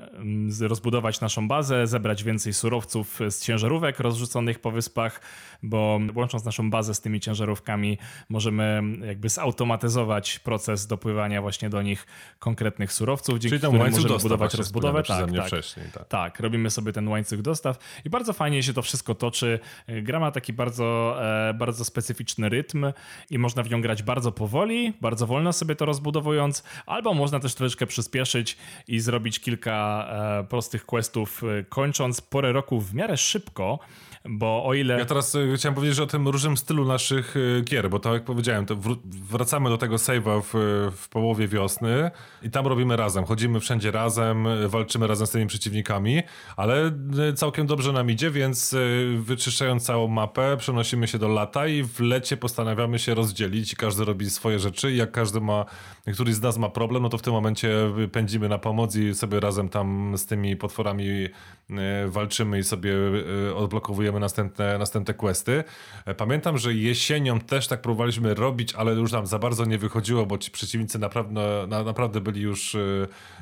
rozbudować naszą bazę, zebrać więcej surowców z ciężarówek rozrzuconych po wyspach, bo łącząc naszą bazę z tymi ciężarówkami możemy jakby zautomatyzować proces dopływania właśnie do nich konkretnych surowców, dzięki Czyli którym możemy budować rozbudowę. Tak, tak, wcześniej, tak. tak, robimy sobie ten łańcuch dostaw i bardzo fajnie się to wszystko toczy. Gra ma taki bardzo, e, bardzo specyficzny rytm i można w nią grać bardzo powoli, bardzo wolno sobie to rozbudowując, albo można też troszeczkę przyspieszyć i zrobić kilka e, prostych questów, e, kończąc porę roku w miarę szybko, bo o ile... Ja teraz y, chciałem powiedzieć o tym różnym stylu naszych y, gier, bo tak jak powiedziałem, to wracamy do tego save'a w, w połowie wiosny i tam robimy razem, chodzimy wszędzie razem, walczymy razem z tymi przeciwnikami, ale całkiem dobrze nam idzie, więc wyczyszczając całą mapę, przenosimy się do lata i w lecie postanawiamy się rozdzielić i każdy robi swoje rzeczy. I jak każdy ma, któryś z nas ma problem, no to w tym momencie pędzimy na pomoc i sobie razem tam z tymi potworami walczymy i sobie odblokowujemy następne, następne questy. E, pamiętam, że jesienią też tak próbowaliśmy robić, ale już nam za bardzo nie wychodziło, bo ci przeciwnicy naprawdę, na, naprawdę byli, już, e,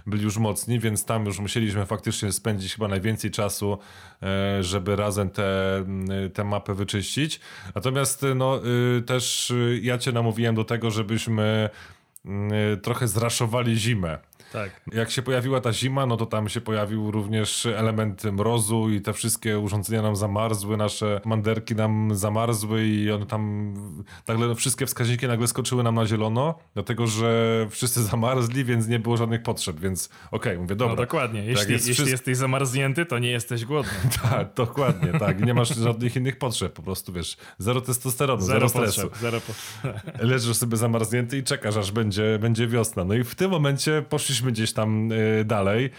byli już mocni, więc tam już musieliśmy faktycznie spędzić chyba najwięcej czasu, e, żeby razem te, te mapy wyczyścić. Natomiast no, też ja cię namówiłem do tego, żebyśmy trochę zraszowali zimę. Tak. Jak się pojawiła ta zima, no to tam się pojawił również element mrozu i te wszystkie urządzenia nam zamarzły, nasze manderki nam zamarzły i one tam nagle no, wszystkie wskaźniki nagle skoczyły nam na zielono, dlatego że wszyscy zamarzli, więc nie było żadnych potrzeb, więc okej, okay, mówię, dobra. No dokładnie, jeśli, tak jest jeśli wszystko... jesteś zamarznięty, to nie jesteś głodny. tak, dokładnie, tak. Nie masz żadnych innych potrzeb, po prostu wiesz, zero testosteronu, zero, zero stresu. Potrzeb, zero potrzeb. Leżysz sobie zamarznięty i czekasz, aż będzie, będzie wiosna. No i w tym momencie poszliśmy poszliśmy gdzieś tam y, dalej.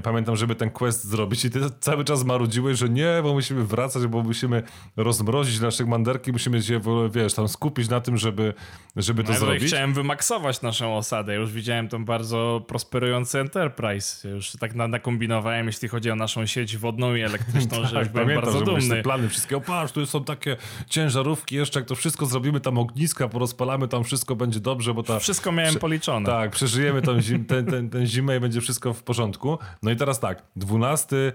Pamiętam, żeby ten quest zrobić i ty cały czas marudziłeś, że nie, bo musimy wracać, bo musimy rozmrozić naszych manderki, musimy się, wiesz, tam skupić na tym, żeby, żeby to ja zrobić. chciałem wymaksować naszą osadę. Już widziałem tą bardzo prosperujący Enterprise. Już tak nakombinowałem, jeśli chodzi o naszą sieć wodną i elektryczną, tak, że już byłem pamiętam, bardzo dumny. Te plany wszystkie, patrz, tu są takie ciężarówki jeszcze, jak to wszystko zrobimy, tam ogniska porozpalamy, tam wszystko będzie dobrze, bo ta... Wszystko miałem policzone. Tak, przeżyjemy tą zim, ten, ten, ten zimę i będzie wszystko w porządku. No i teraz tak, 12,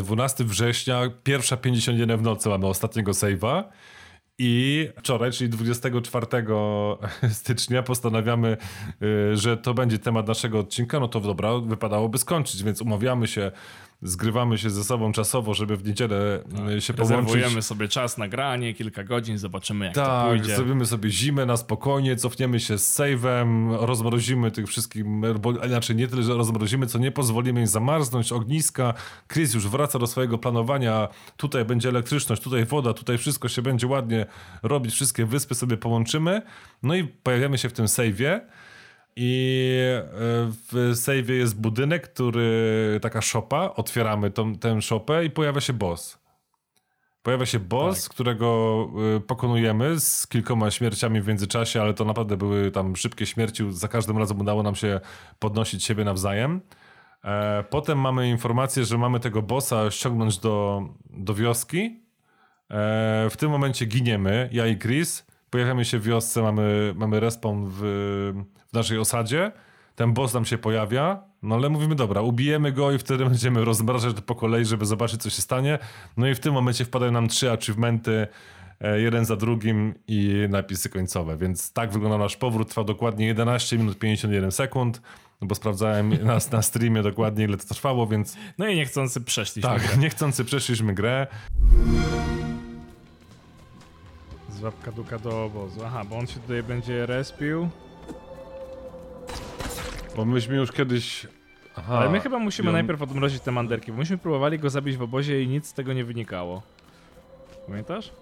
12 e, września, pierwsza 51 w nocy mamy ostatniego save'a. I wczoraj, czyli 24 stycznia, postanawiamy, e, że to będzie temat naszego odcinka. No to dobra, wypadałoby skończyć, więc umawiamy się zgrywamy się ze sobą czasowo, żeby w niedzielę tak, się połączyć. Rezerwujemy sobie czas na granie, kilka godzin, zobaczymy jak tak, to pójdzie. zrobimy sobie zimę na spokojnie, cofniemy się z save'em, rozmrozimy tych wszystkich, bo inaczej nie tyle, że rozmrozimy, co nie pozwolimy im zamarznąć, ogniska. Chris już wraca do swojego planowania, tutaj będzie elektryczność, tutaj woda, tutaj wszystko się będzie ładnie robić, wszystkie wyspy sobie połączymy, no i pojawiamy się w tym save'ie, i e, w save jest budynek, który, taka szopa, otwieramy tą, tę szopę i pojawia się boss. Pojawia się boss, tak. którego e, pokonujemy z kilkoma śmierciami w międzyczasie, ale to naprawdę były tam szybkie śmierci. Za każdym razem udało nam się podnosić siebie nawzajem. E, potem mamy informację, że mamy tego bossa ściągnąć do, do wioski. W tym momencie giniemy, ja i Chris. Pojawiamy się w wiosce, mamy, mamy respawn w, w naszej osadzie, ten boss nam się pojawia, no ale mówimy, dobra, ubijemy go i wtedy będziemy rozmrażać to po kolei, żeby zobaczyć, co się stanie. No i w tym momencie wpadają nam trzy achievementy, e, jeden za drugim i napisy końcowe. Więc tak wygląda nasz powrót. Trwa dokładnie 11 minut 51 sekund, bo sprawdzałem nas na streamie dokładnie, ile to trwało, więc... No i niechcący przeszliśmy tak, grę. niechcący przeszliśmy grę. Zwab kaduka do obozu. Aha, bo on się tutaj będzie respił. Bo myśmy już kiedyś... Aha, Ale my chyba musimy on... najpierw odmrozić te manderki, bo myśmy próbowali go zabić w obozie i nic z tego nie wynikało. Pamiętasz?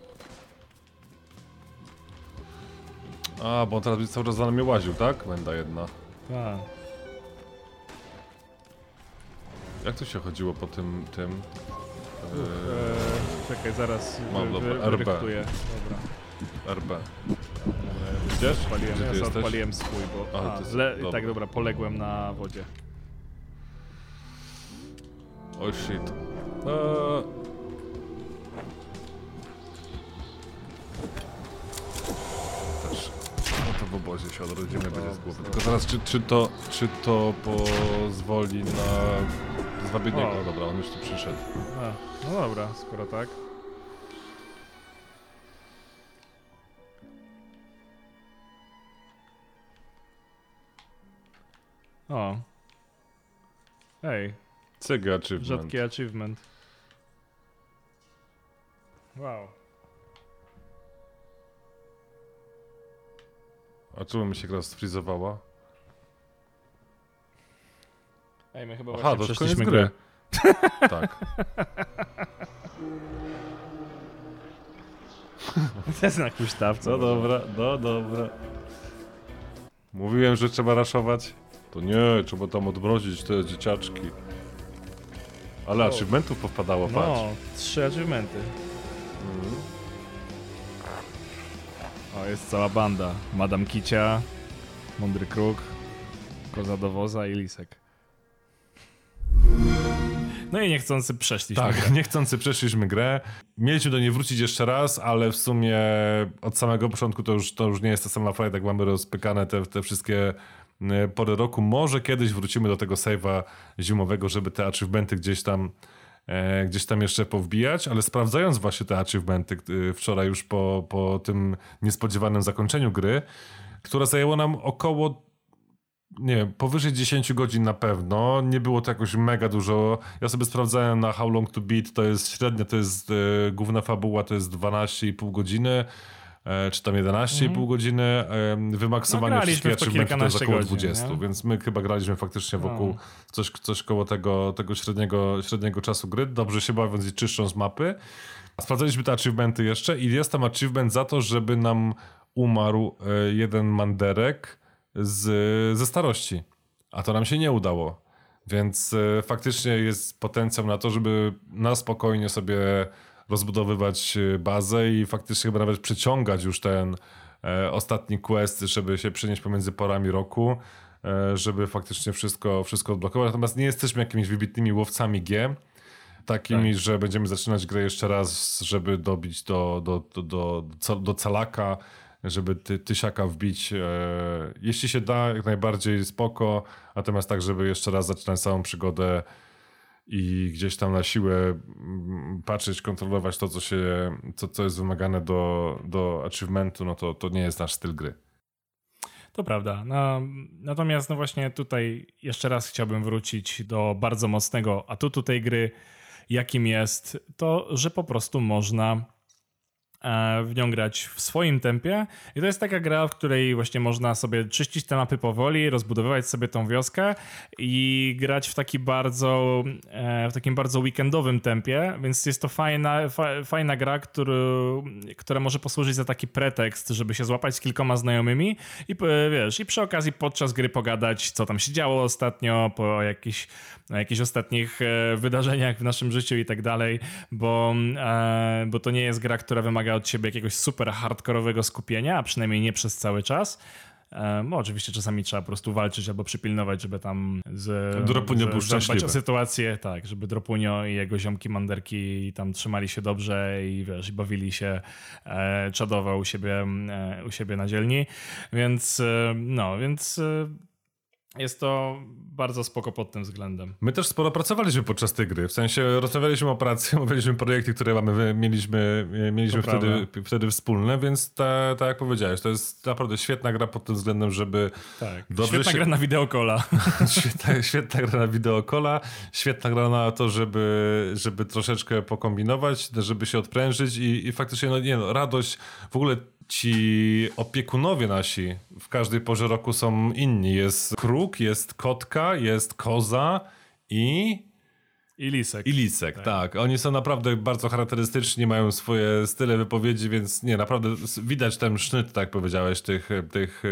A, bo on teraz cały czas za nami łaził, tak? Menda jedna. Tak. Jak to się chodziło po tym, tym? Eee, czekaj, zaraz Mam, wy, dobra, wy, RB. Dobra. RB. Gdzieś? Odpaliłem, Gdzie ty jesteś? odpaliłem swój, bo... A, dobra. tak, dobra, poległem na wodzie. Oh shit. Eee. Też. No to w obozie się odrodzimy, będzie z głowy. Tylko teraz, czy, czy, to, czy to pozwoli na zwabienie O. go? Dobra, on już tu przyszedł. A, no dobra, skoro tak. O. Ej, Cygy achievement. rzadki achievement. Wow. A czemu mi się gra sfrizowała? Ej, my chyba Aha, właśnie to już koniec gry. tak. To jest na huśtawce. No dobra, no dobra. Mówiłem, że trzeba raszować. To nie, trzeba tam odmrozić te dzieciaczki. Ale O. achievementów powpadało, patrz. No, trzy achievementy. Mhm. O, jest cała banda. Madam Kicia, Mądry Kruk, Koza do woza i Lisek. No i niechcący przeszliśmy. Tak, grę. niechcący przeszliśmy grę. Mieliśmy do niej wrócić jeszcze raz, ale w sumie od samego początku to już, to już nie jest ta sama fajna, jak mamy rozpykane te, te wszystkie e, pory roku. Może kiedyś wrócimy do tego save'a zimowego, żeby te achievementy gdzieś tam e, gdzieś tam jeszcze powbijać, ale sprawdzając właśnie te achievementy e, wczoraj już po, po tym niespodziewanym zakończeniu gry, która zajęła nam około nie wiem, powyżej 10 godzin na pewno. Nie było to jakoś mega dużo. Ja sobie sprawdzałem na How Long to Beat, to jest średnia, to jest główna fabuła, to jest 12,5 godziny. E, czy tam 11,5 godziny. E, wymaksowanie Mhm. No, wszystkich w to jest około godzin, 20, nie? więc my chyba graliśmy faktycznie wokół No. coś, coś koło tego, tego średniego, średniego czasu gry. Dobrze się bawiąc i czyszcząc mapy. Sprawdzaliśmy te achievementy jeszcze i jest tam achievement za to, żeby nam umarł e, jeden manderek z, ze starości. A to nam się nie udało. Więc e, faktycznie jest potencjał na to, żeby na spokojnie sobie rozbudowywać e, bazę i faktycznie chyba nawet przyciągać już ten e, ostatni quest, żeby się przenieść pomiędzy porami roku, e, żeby faktycznie wszystko, wszystko odblokować. Natomiast nie jesteśmy jakimiś wybitnymi łowcami G, takimi, Tak. że będziemy zaczynać grę jeszcze raz, żeby dobić do, do, do, do, do, calaka, żeby ty, tysiaka wbić. Jeśli się da, jak najbardziej spoko, natomiast tak, żeby jeszcze raz zaczynać całą przygodę i gdzieś tam na siłę mm, patrzeć, kontrolować to, co się, co, co jest wymagane do, do achievementu, no to, to nie jest nasz styl gry. To prawda. No, natomiast no właśnie tutaj jeszcze raz chciałbym wrócić do bardzo mocnego atutu tej gry, jakim jest to, że po prostu można w nią grać w swoim tempie. I to jest taka gra, w której właśnie można sobie czyścić te mapy powoli, rozbudowywać sobie tą wioskę i grać w taki bardzo, e, w takim bardzo weekendowym tempie, więc jest to fajna, fa, fajna gra, który, która może posłużyć za taki pretekst, żeby się złapać z kilkoma znajomymi i e, wiesz, i przy okazji podczas gry pogadać, co tam się działo ostatnio, po jakichś, jakichś ostatnich e, wydarzeniach w naszym życiu i tak dalej, bo, e, bo to nie jest gra, która wymaga od ciebie jakiegoś super hardkorowego skupienia, a przynajmniej nie przez cały czas. E, No, oczywiście czasami trzeba po prostu walczyć albo przypilnować, żeby tam z, Dropunio że- był szczęśliwy. o sytuację, tak, żeby Dropunio i jego ziomki manderki tam trzymali się dobrze i wiesz, bawili się e, czadowo u siebie, e, u siebie na dzielni, więc e, no, więc e, jest to bardzo spoko pod tym względem. My też sporo pracowaliśmy podczas tej gry. W sensie rozmawialiśmy o pracy, omawialiśmy projekty, które mamy, mieliśmy, mieliśmy To wtedy, wtedy wspólne, więc ta, tak jak powiedziałeś, to jest naprawdę świetna gra pod tym względem, żeby Tak, Dobrze świetna się- gra na wideokola. świetna, świetna gra na wideokola, świetna gra na to, żeby, żeby troszeczkę pokombinować, żeby się odprężyć i, i faktycznie, no nie no, radość, w ogóle ci opiekunowie nasi w każdej porze roku są inni. Jest kruk, jest kotka, jest koza i... I Lisek. I Lisek, tak. Oni są naprawdę bardzo charakterystyczni, mają swoje style wypowiedzi, więc nie, naprawdę widać ten sznyt, tak powiedziałeś, tych, tych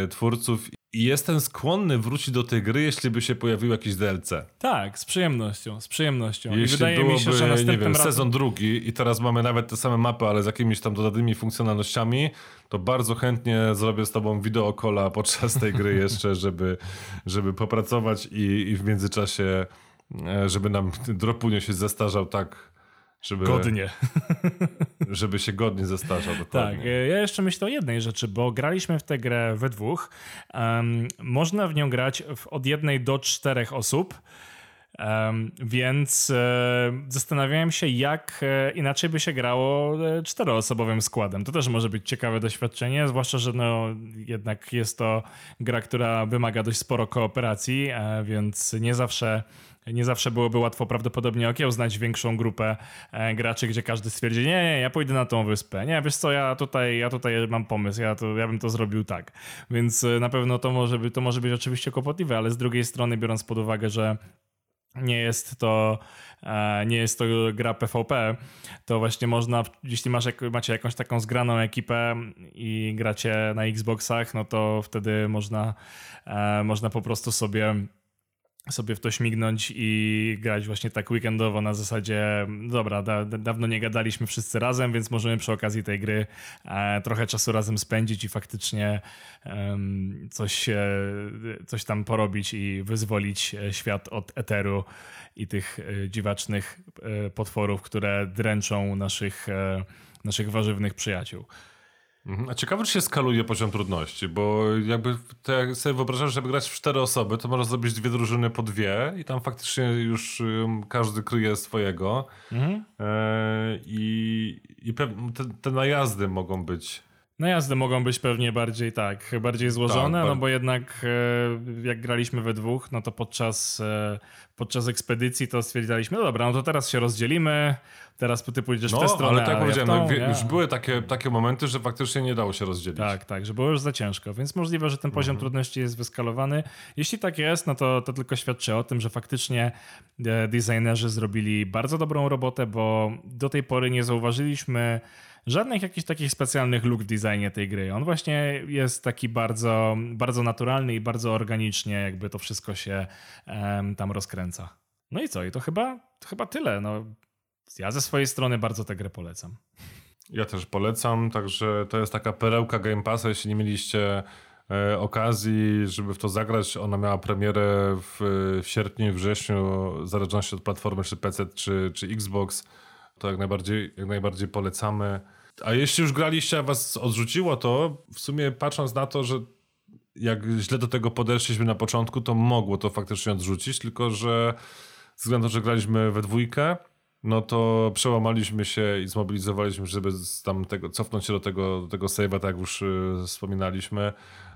yy, twórców. I jestem skłonny wrócić do tej gry, jeśli by się pojawił jakiś DLC. Tak, z przyjemnością, z przyjemnością. Jeśli I wydaje byłoby, mi się, że następnym nie wiem, razem... sezon drugi i teraz mamy nawet te same mapy, ale z jakimiś tam dodatnymi funkcjonalnościami, to bardzo chętnie zrobię z tobą wideokola podczas tej gry jeszcze, żeby, żeby popracować i, i w międzyczasie, e, żeby nam dropunio się zestarzał tak, żeby, Godnie. żeby się godnie zestarzał. Dokładnie. Tak, ja jeszcze myślę o jednej rzeczy, bo graliśmy w tę grę we dwóch. Um, można w nią grać w, od jednej do czterech osób. Um, więc e, zastanawiałem się, jak e, inaczej by się grało e, czteroosobowym składem. To też może być ciekawe doświadczenie, zwłaszcza, że no, jednak jest to gra, która wymaga dość sporo kooperacji, e, więc nie zawsze nie zawsze byłoby łatwo prawdopodobnie okiełznać większą grupę e, graczy, gdzie każdy stwierdzi, nie, nie, ja pójdę na tą wyspę. Nie, wiesz co, ja tutaj, ja tutaj mam pomysł, ja, to, ja bym to zrobił tak. Więc e, na pewno to może, by, to może być oczywiście kłopotliwe, ale z drugiej strony biorąc pod uwagę, że nie jest to e, nie jest to gra PvP, to właśnie można, jeśli masz, macie jakąś taką zgraną ekipę i gracie na Xboxach, no to wtedy można, można po prostu sobie sobie w to śmignąć i grać właśnie tak weekendowo na zasadzie dobra, da, dawno nie gadaliśmy wszyscy razem, więc możemy przy okazji tej gry e, trochę czasu razem spędzić i faktycznie e, coś, e, coś tam porobić i wyzwolić e, świat od eteru i tych e, dziwacznych e, potworów, które dręczą naszych, naszych warzywnych przyjaciół. Mhm. A ciekawe, czy się skaluje poziom trudności, bo jakby to jak sobie wyobrażasz, żeby grać w cztery osoby, to można zrobić dwie drużyny po dwie i tam faktycznie już um, każdy kryje swojego. Mhm. E, I i te, te najazdy mogą być Najazdy mogą być pewnie bardziej tak, bardziej złożone, tak, no bo jednak e, jak graliśmy we dwóch, no to podczas, e, podczas ekspedycji to stwierdziliśmy, no dobra, no to teraz się rozdzielimy, teraz ty pójdziesz no, w tę stronę. ale tak jak powiedziałem, no, już były takie, takie momenty, że faktycznie nie dało się rozdzielić. Tak, tak, że było już za ciężko, więc możliwe, że ten poziom mhm. trudności jest wyskalowany. Jeśli tak jest, no to, to tylko świadczy o tym, że faktycznie e, designerzy zrobili bardzo dobrą robotę, bo do tej pory nie zauważyliśmy żadnych jakichś takich specjalnych luk w designie tej gry. On właśnie jest taki bardzo, bardzo naturalny i bardzo organicznie jakby to wszystko się um, tam rozkręca. No i co? I to chyba, to chyba tyle. No, ja ze swojej strony bardzo tę grę polecam. Ja też polecam, także to jest taka perełka Game Passa, jeśli nie mieliście e, okazji, żeby w to zagrać. Ona miała premierę w, w sierpniu, wrześniu, w zależności od platformy, czy PC, czy, czy Xbox. To jak najbardziej, jak najbardziej polecamy. A jeśli już graliście, a was odrzuciło to, w sumie patrząc na to, że jak źle do tego podeszliśmy na początku, to mogło to faktycznie odrzucić, tylko że ze względu że graliśmy we dwójkę, no to przełamaliśmy się i zmobilizowaliśmy, żeby tam tego, cofnąć się do tego, do tego save'a, tak jak już y, wspominaliśmy.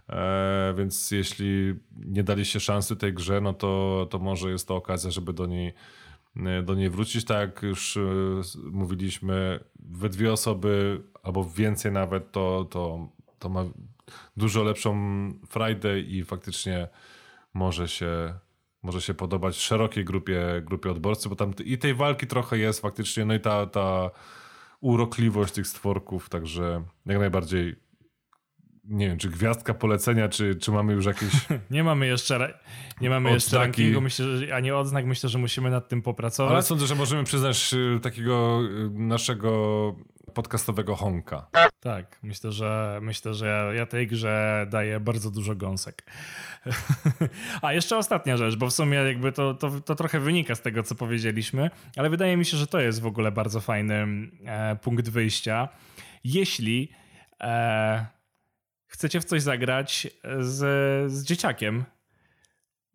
E, więc jeśli nie daliście szansy tej grze, no to, to może jest to okazja, żeby do niej do niej wrócić. Tak jak już e, mówiliśmy, we dwie osoby albo więcej nawet, to, to, to ma dużo lepszą Friday i faktycznie może się, może się podobać szerokiej grupie, grupie odborców, bo tam i tej walki trochę jest faktycznie, no i ta, ta urokliwość tych stworków, także jak najbardziej nie wiem, czy gwiazdka polecenia, czy, czy mamy już jakieś. nie mamy jeszcze, nie mamy jeszcze rankingu, myślę, że, ani odznak. Myślę, że musimy nad tym popracować. Ale sądzę, że możemy przyznać y, takiego y, naszego podcastowego honka. Tak, myślę, że myślę, że ja, ja tej grze daję bardzo dużo gąsek. A jeszcze ostatnia rzecz, bo w sumie jakby to, to, to, trochę wynika z tego, co powiedzieliśmy, ale wydaje mi się, że to jest w ogóle bardzo fajny e, punkt wyjścia. Jeśli e, chcecie w coś zagrać z, z dzieciakiem,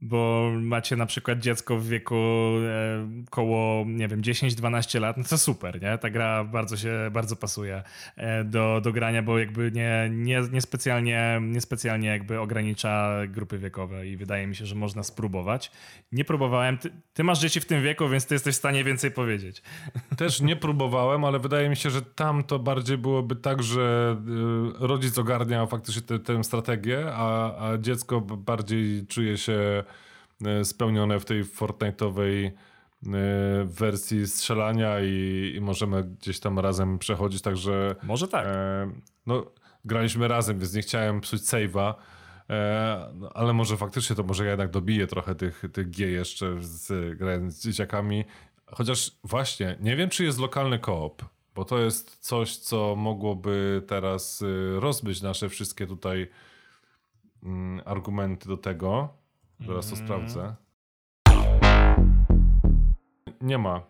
bo macie na przykład dziecko w wieku e, koło, nie wiem, 10-12 lat, no to super, nie? Ta gra bardzo się, bardzo pasuje e, do, do grania, bo jakby nie, nie, nie, specjalnie, nie specjalnie jakby ogranicza grupy wiekowe i wydaje mi się, że można spróbować. Nie próbowałem, ty, ty masz dzieci w tym wieku, więc ty jesteś w stanie więcej powiedzieć. Też nie próbowałem, ale wydaje mi się, że tam to bardziej byłoby tak, że y, rodzic ogarnia faktycznie tę strategię, a, a dziecko bardziej czuje się E, spełnione w tej Fortnite'owej w wersji strzelania i, i możemy gdzieś tam razem przechodzić, także... Może tak. E, no, graliśmy razem, więc nie chciałem psuć save'a, e, no, ale może faktycznie to może ja jednak dobiję trochę tych, tych G jeszcze z, grając z dzieciakami. Chociaż właśnie, nie wiem czy jest lokalny koop, bo to jest coś, co mogłoby teraz y, rozbyć nasze wszystkie tutaj mm, argumenty do tego. Zaraz to Mm. sprawdzę. Nie ma.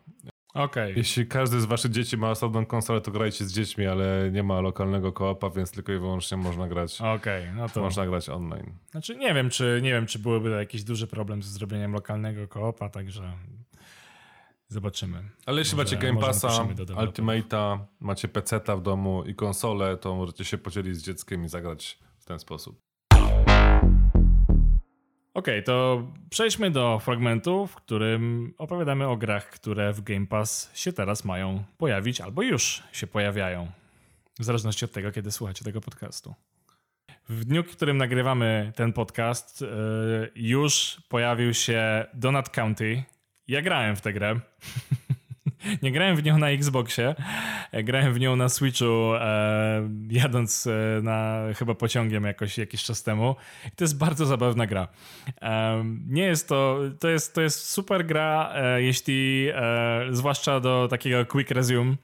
Okej. Jeśli każdy z waszych dzieci ma osobną konsolę, to grajcie z dziećmi, ale nie ma lokalnego koopa, więc tylko i wyłącznie można grać, Okej, no to... można grać online. Znaczy nie wiem, czy nie wiem, czy byłyby jakiś duży problem ze zrobieniem lokalnego koopa, także zobaczymy. Ale jeśli Może- macie Game Passa. Ultimate'a, macie PC-ta w domu i konsolę, to możecie się podzielić z dzieckiem i zagrać w ten sposób. Okej, to przejdźmy do fragmentu, w którym opowiadamy o grach, które w Game Pass się teraz mają pojawić, albo już się pojawiają. W zależności od tego, kiedy słuchacie tego podcastu. W dniu, w którym nagrywamy ten podcast, yy, już pojawił się Donut County. Ja grałem w tę grę. Nie grałem w nią na Xboxie, grałem w nią na Switchu, e, jadąc e, na chyba pociągiem jakoś jakiś czas temu. I to jest bardzo zabawna gra. E, nie jest to, to jest, to jest super gra, e, jeśli, e, zwłaszcza do takiego quick resume,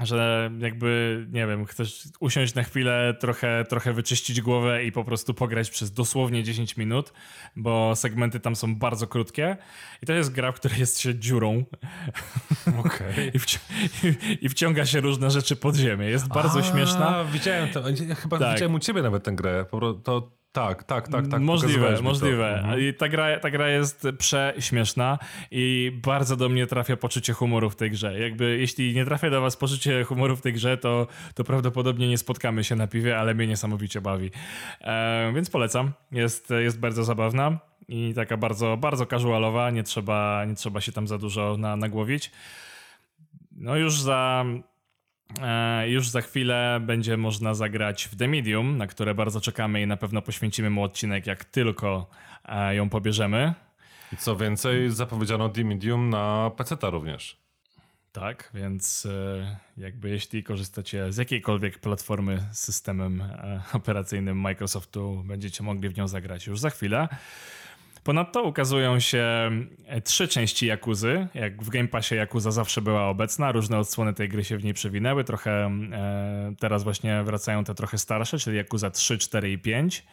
że jakby, nie wiem, chcesz usiąść na chwilę, trochę, trochę wyczyścić głowę i po prostu pograć przez dosłownie 10 minut, bo segmenty tam są bardzo krótkie. I to jest gra, w której jest się dziurą Okej. i, wci- i wciąga się różne rzeczy pod ziemię. Jest bardzo śmieszna. Widziałem to, chyba Tak. widziałem u ciebie nawet tę grę. To tak, tak, tak, tak. możliwe, możliwe. Mhm. I ta gra, ta gra jest prześmieszna i bardzo do mnie trafia poczucie humoru w tej grze. Jakby jeśli nie trafia do was poczucie humoru w tej grze, to, to prawdopodobnie nie spotkamy się na piwie, ale mnie niesamowicie bawi. E, więc polecam. Jest, jest bardzo zabawna i taka bardzo, bardzo casualowa. Nie trzeba, nie trzeba się tam za dużo na, nagłowić. No już za Już za chwilę będzie można zagrać w The Medium, na które bardzo czekamy i na pewno poświęcimy mu odcinek, jak tylko e, ją pobierzemy. I co więcej, zapowiedziano The Medium na PC-ta również. Tak, więc e, jakby jeśli korzystacie z jakiejkolwiek platformy z systemem e, operacyjnym Microsoftu, będziecie mogli w nią zagrać już za chwilę. Ponadto ukazują się e, trzy części Jakuzy. Jak w Game Passie Jakuza zawsze była obecna, różne odsłony tej gry się w niej przewinęły. Trochę e, teraz właśnie wracają te trochę starsze, czyli Jakuza 3, 4 i 5.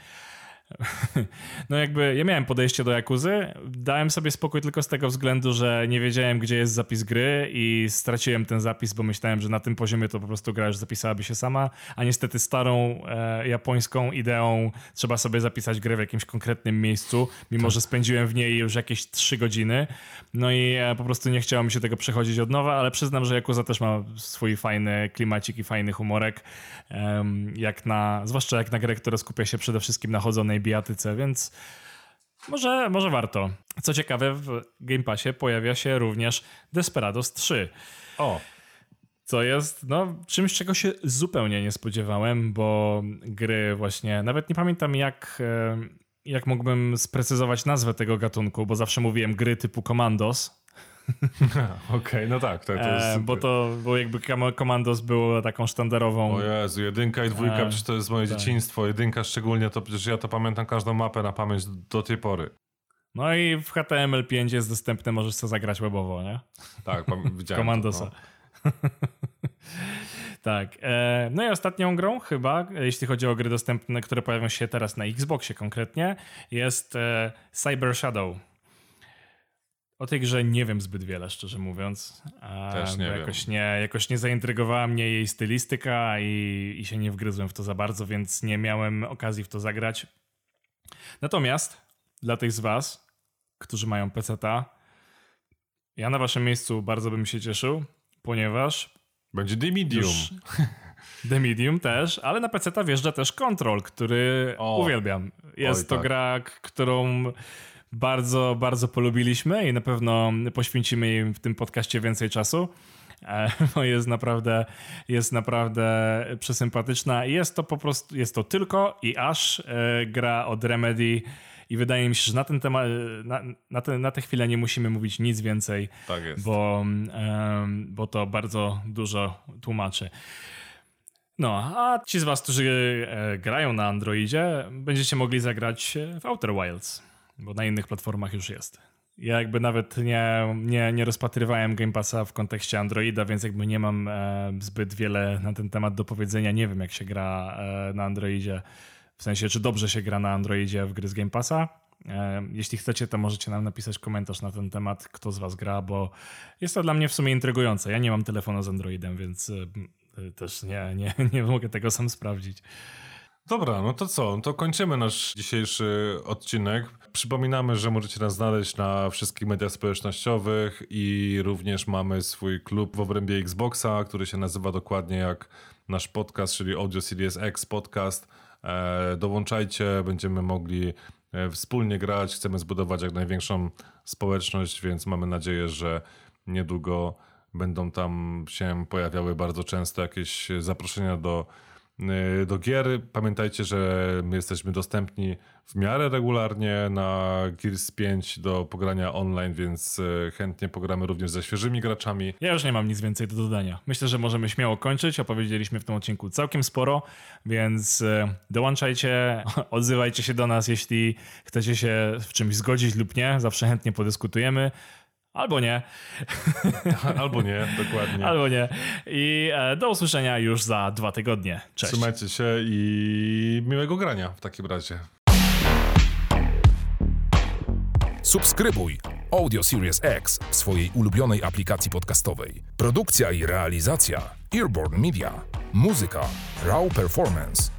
No jakby ja miałem podejście do Jakuzy, dałem sobie spokój tylko z tego względu, że nie wiedziałem, gdzie jest zapis gry i straciłem ten zapis, bo myślałem, że na tym poziomie to po prostu gra już zapisałaby się sama, a niestety starą e, japońską ideą trzeba sobie zapisać grę w jakimś konkretnym miejscu, mimo że spędziłem w niej już jakieś 3 godziny, no i e, po prostu nie chciało mi się tego przechodzić od nowa, ale przyznam, że Jakuza też ma swój fajny klimacik i fajny humorek, em, jak na, zwłaszcza jak na grę, która skupia się przede wszystkim na chodzonej bijatyce, więc może, może warto. Co ciekawe, w Game Passie pojawia się również Desperados 3. O, Co jest no, czymś, czego się zupełnie nie spodziewałem, bo gry właśnie, nawet nie pamiętam jak, jak mógłbym sprecyzować nazwę tego gatunku, bo zawsze mówiłem gry typu Commandos, okej, no tak, to, e, bo to bo jakby Commandos było taką sztandarową O Jezu, jedynka i dwójka, E, przecież to jest moje tak. dzieciństwo. Jedynka szczególnie, to przecież ja to pamiętam każdą mapę na pamięć do tej pory. No i w HTML5 jest dostępne, możesz sobie zagrać webowo, nie? Tak, widziałem Komandosa. To, no. tak. E, no i ostatnią grą chyba, jeśli chodzi o gry dostępne, które pojawią się teraz na Xboxie konkretnie, jest e, Cyber Shadow. O tej grze nie wiem zbyt wiele, szczerze mówiąc. E, Też nie bo wiem. jakoś nie, jakoś nie zaintrygowała mnie jej stylistyka i, i się nie wgryzłem w to za bardzo, więc nie miałem okazji w to zagrać. Natomiast dla tych z was, którzy mają PC-ta, ja na waszym miejscu bardzo bym się cieszył, ponieważ Będzie The Medium. The Medium też, ale na PC wjeżdża też Control, który O. uwielbiam. Jest Oj, to tak. gra, którą bardzo, bardzo polubiliśmy i na pewno poświęcimy jej w tym podcaście więcej czasu. E, Bo jest naprawdę, jest naprawdę przesympatyczna. Jest to po prostu, jest to tylko i aż e, gra od Remedy i wydaje mi się, że na ten temat, na, na, te, na tę chwilę nie musimy mówić nic więcej, Tak bo, bo to bardzo dużo tłumaczy. No, a ci z was, którzy e, grają na Androidzie, będziecie mogli zagrać w Outer Wilds, bo na innych platformach już jest. Ja jakby nawet nie, nie, nie rozpatrywałem Game Passa w kontekście Androida, więc jakby nie mam e, zbyt wiele na ten temat do powiedzenia. Nie wiem, jak się gra e, na Androidzie, w sensie, czy dobrze się gra na Androidzie w gry z Game Passa. E, Jeśli chcecie, to możecie nam napisać komentarz na ten temat, kto z was gra, bo jest to dla mnie w sumie intrygujące. Ja nie mam telefonu z Androidem, więc e, też nie, nie, nie mogę tego sam sprawdzić. Dobra, no to co? To kończymy nasz dzisiejszy odcinek. Przypominamy, że możecie nas znaleźć na wszystkich mediach społecznościowych i również mamy swój klub w obrębie Xboxa, który się nazywa dokładnie jak nasz podcast, czyli Audio Series X Podcast. E, dołączajcie, będziemy mogli e, wspólnie grać. Chcemy zbudować jak największą społeczność, więc mamy nadzieję, że niedługo będą tam się pojawiały bardzo często jakieś zaproszenia do do gier. Pamiętajcie, że my jesteśmy dostępni w miarę regularnie na Gears 5 do pogrania online, więc y, chętnie pogramy również ze świeżymi graczami. Ja już nie mam nic więcej do dodania. Myślę, że możemy śmiało kończyć. Opowiedzieliśmy w tym odcinku całkiem sporo, więc e, dołączajcie, odzywajcie się do nas, jeśli chcecie się w czymś zgodzić lub nie. Zawsze chętnie podyskutujemy. Albo nie, Albo nie, dokładnie. albo nie. I e, do usłyszenia już za dwa tygodnie. Cześć. Trzymajcie się i miłego grania w takim razie. Subskrybuj Audio Series X w swojej ulubionej aplikacji podcastowej. Produkcja i realizacja Earborn Media. Muzyka Raw Performance.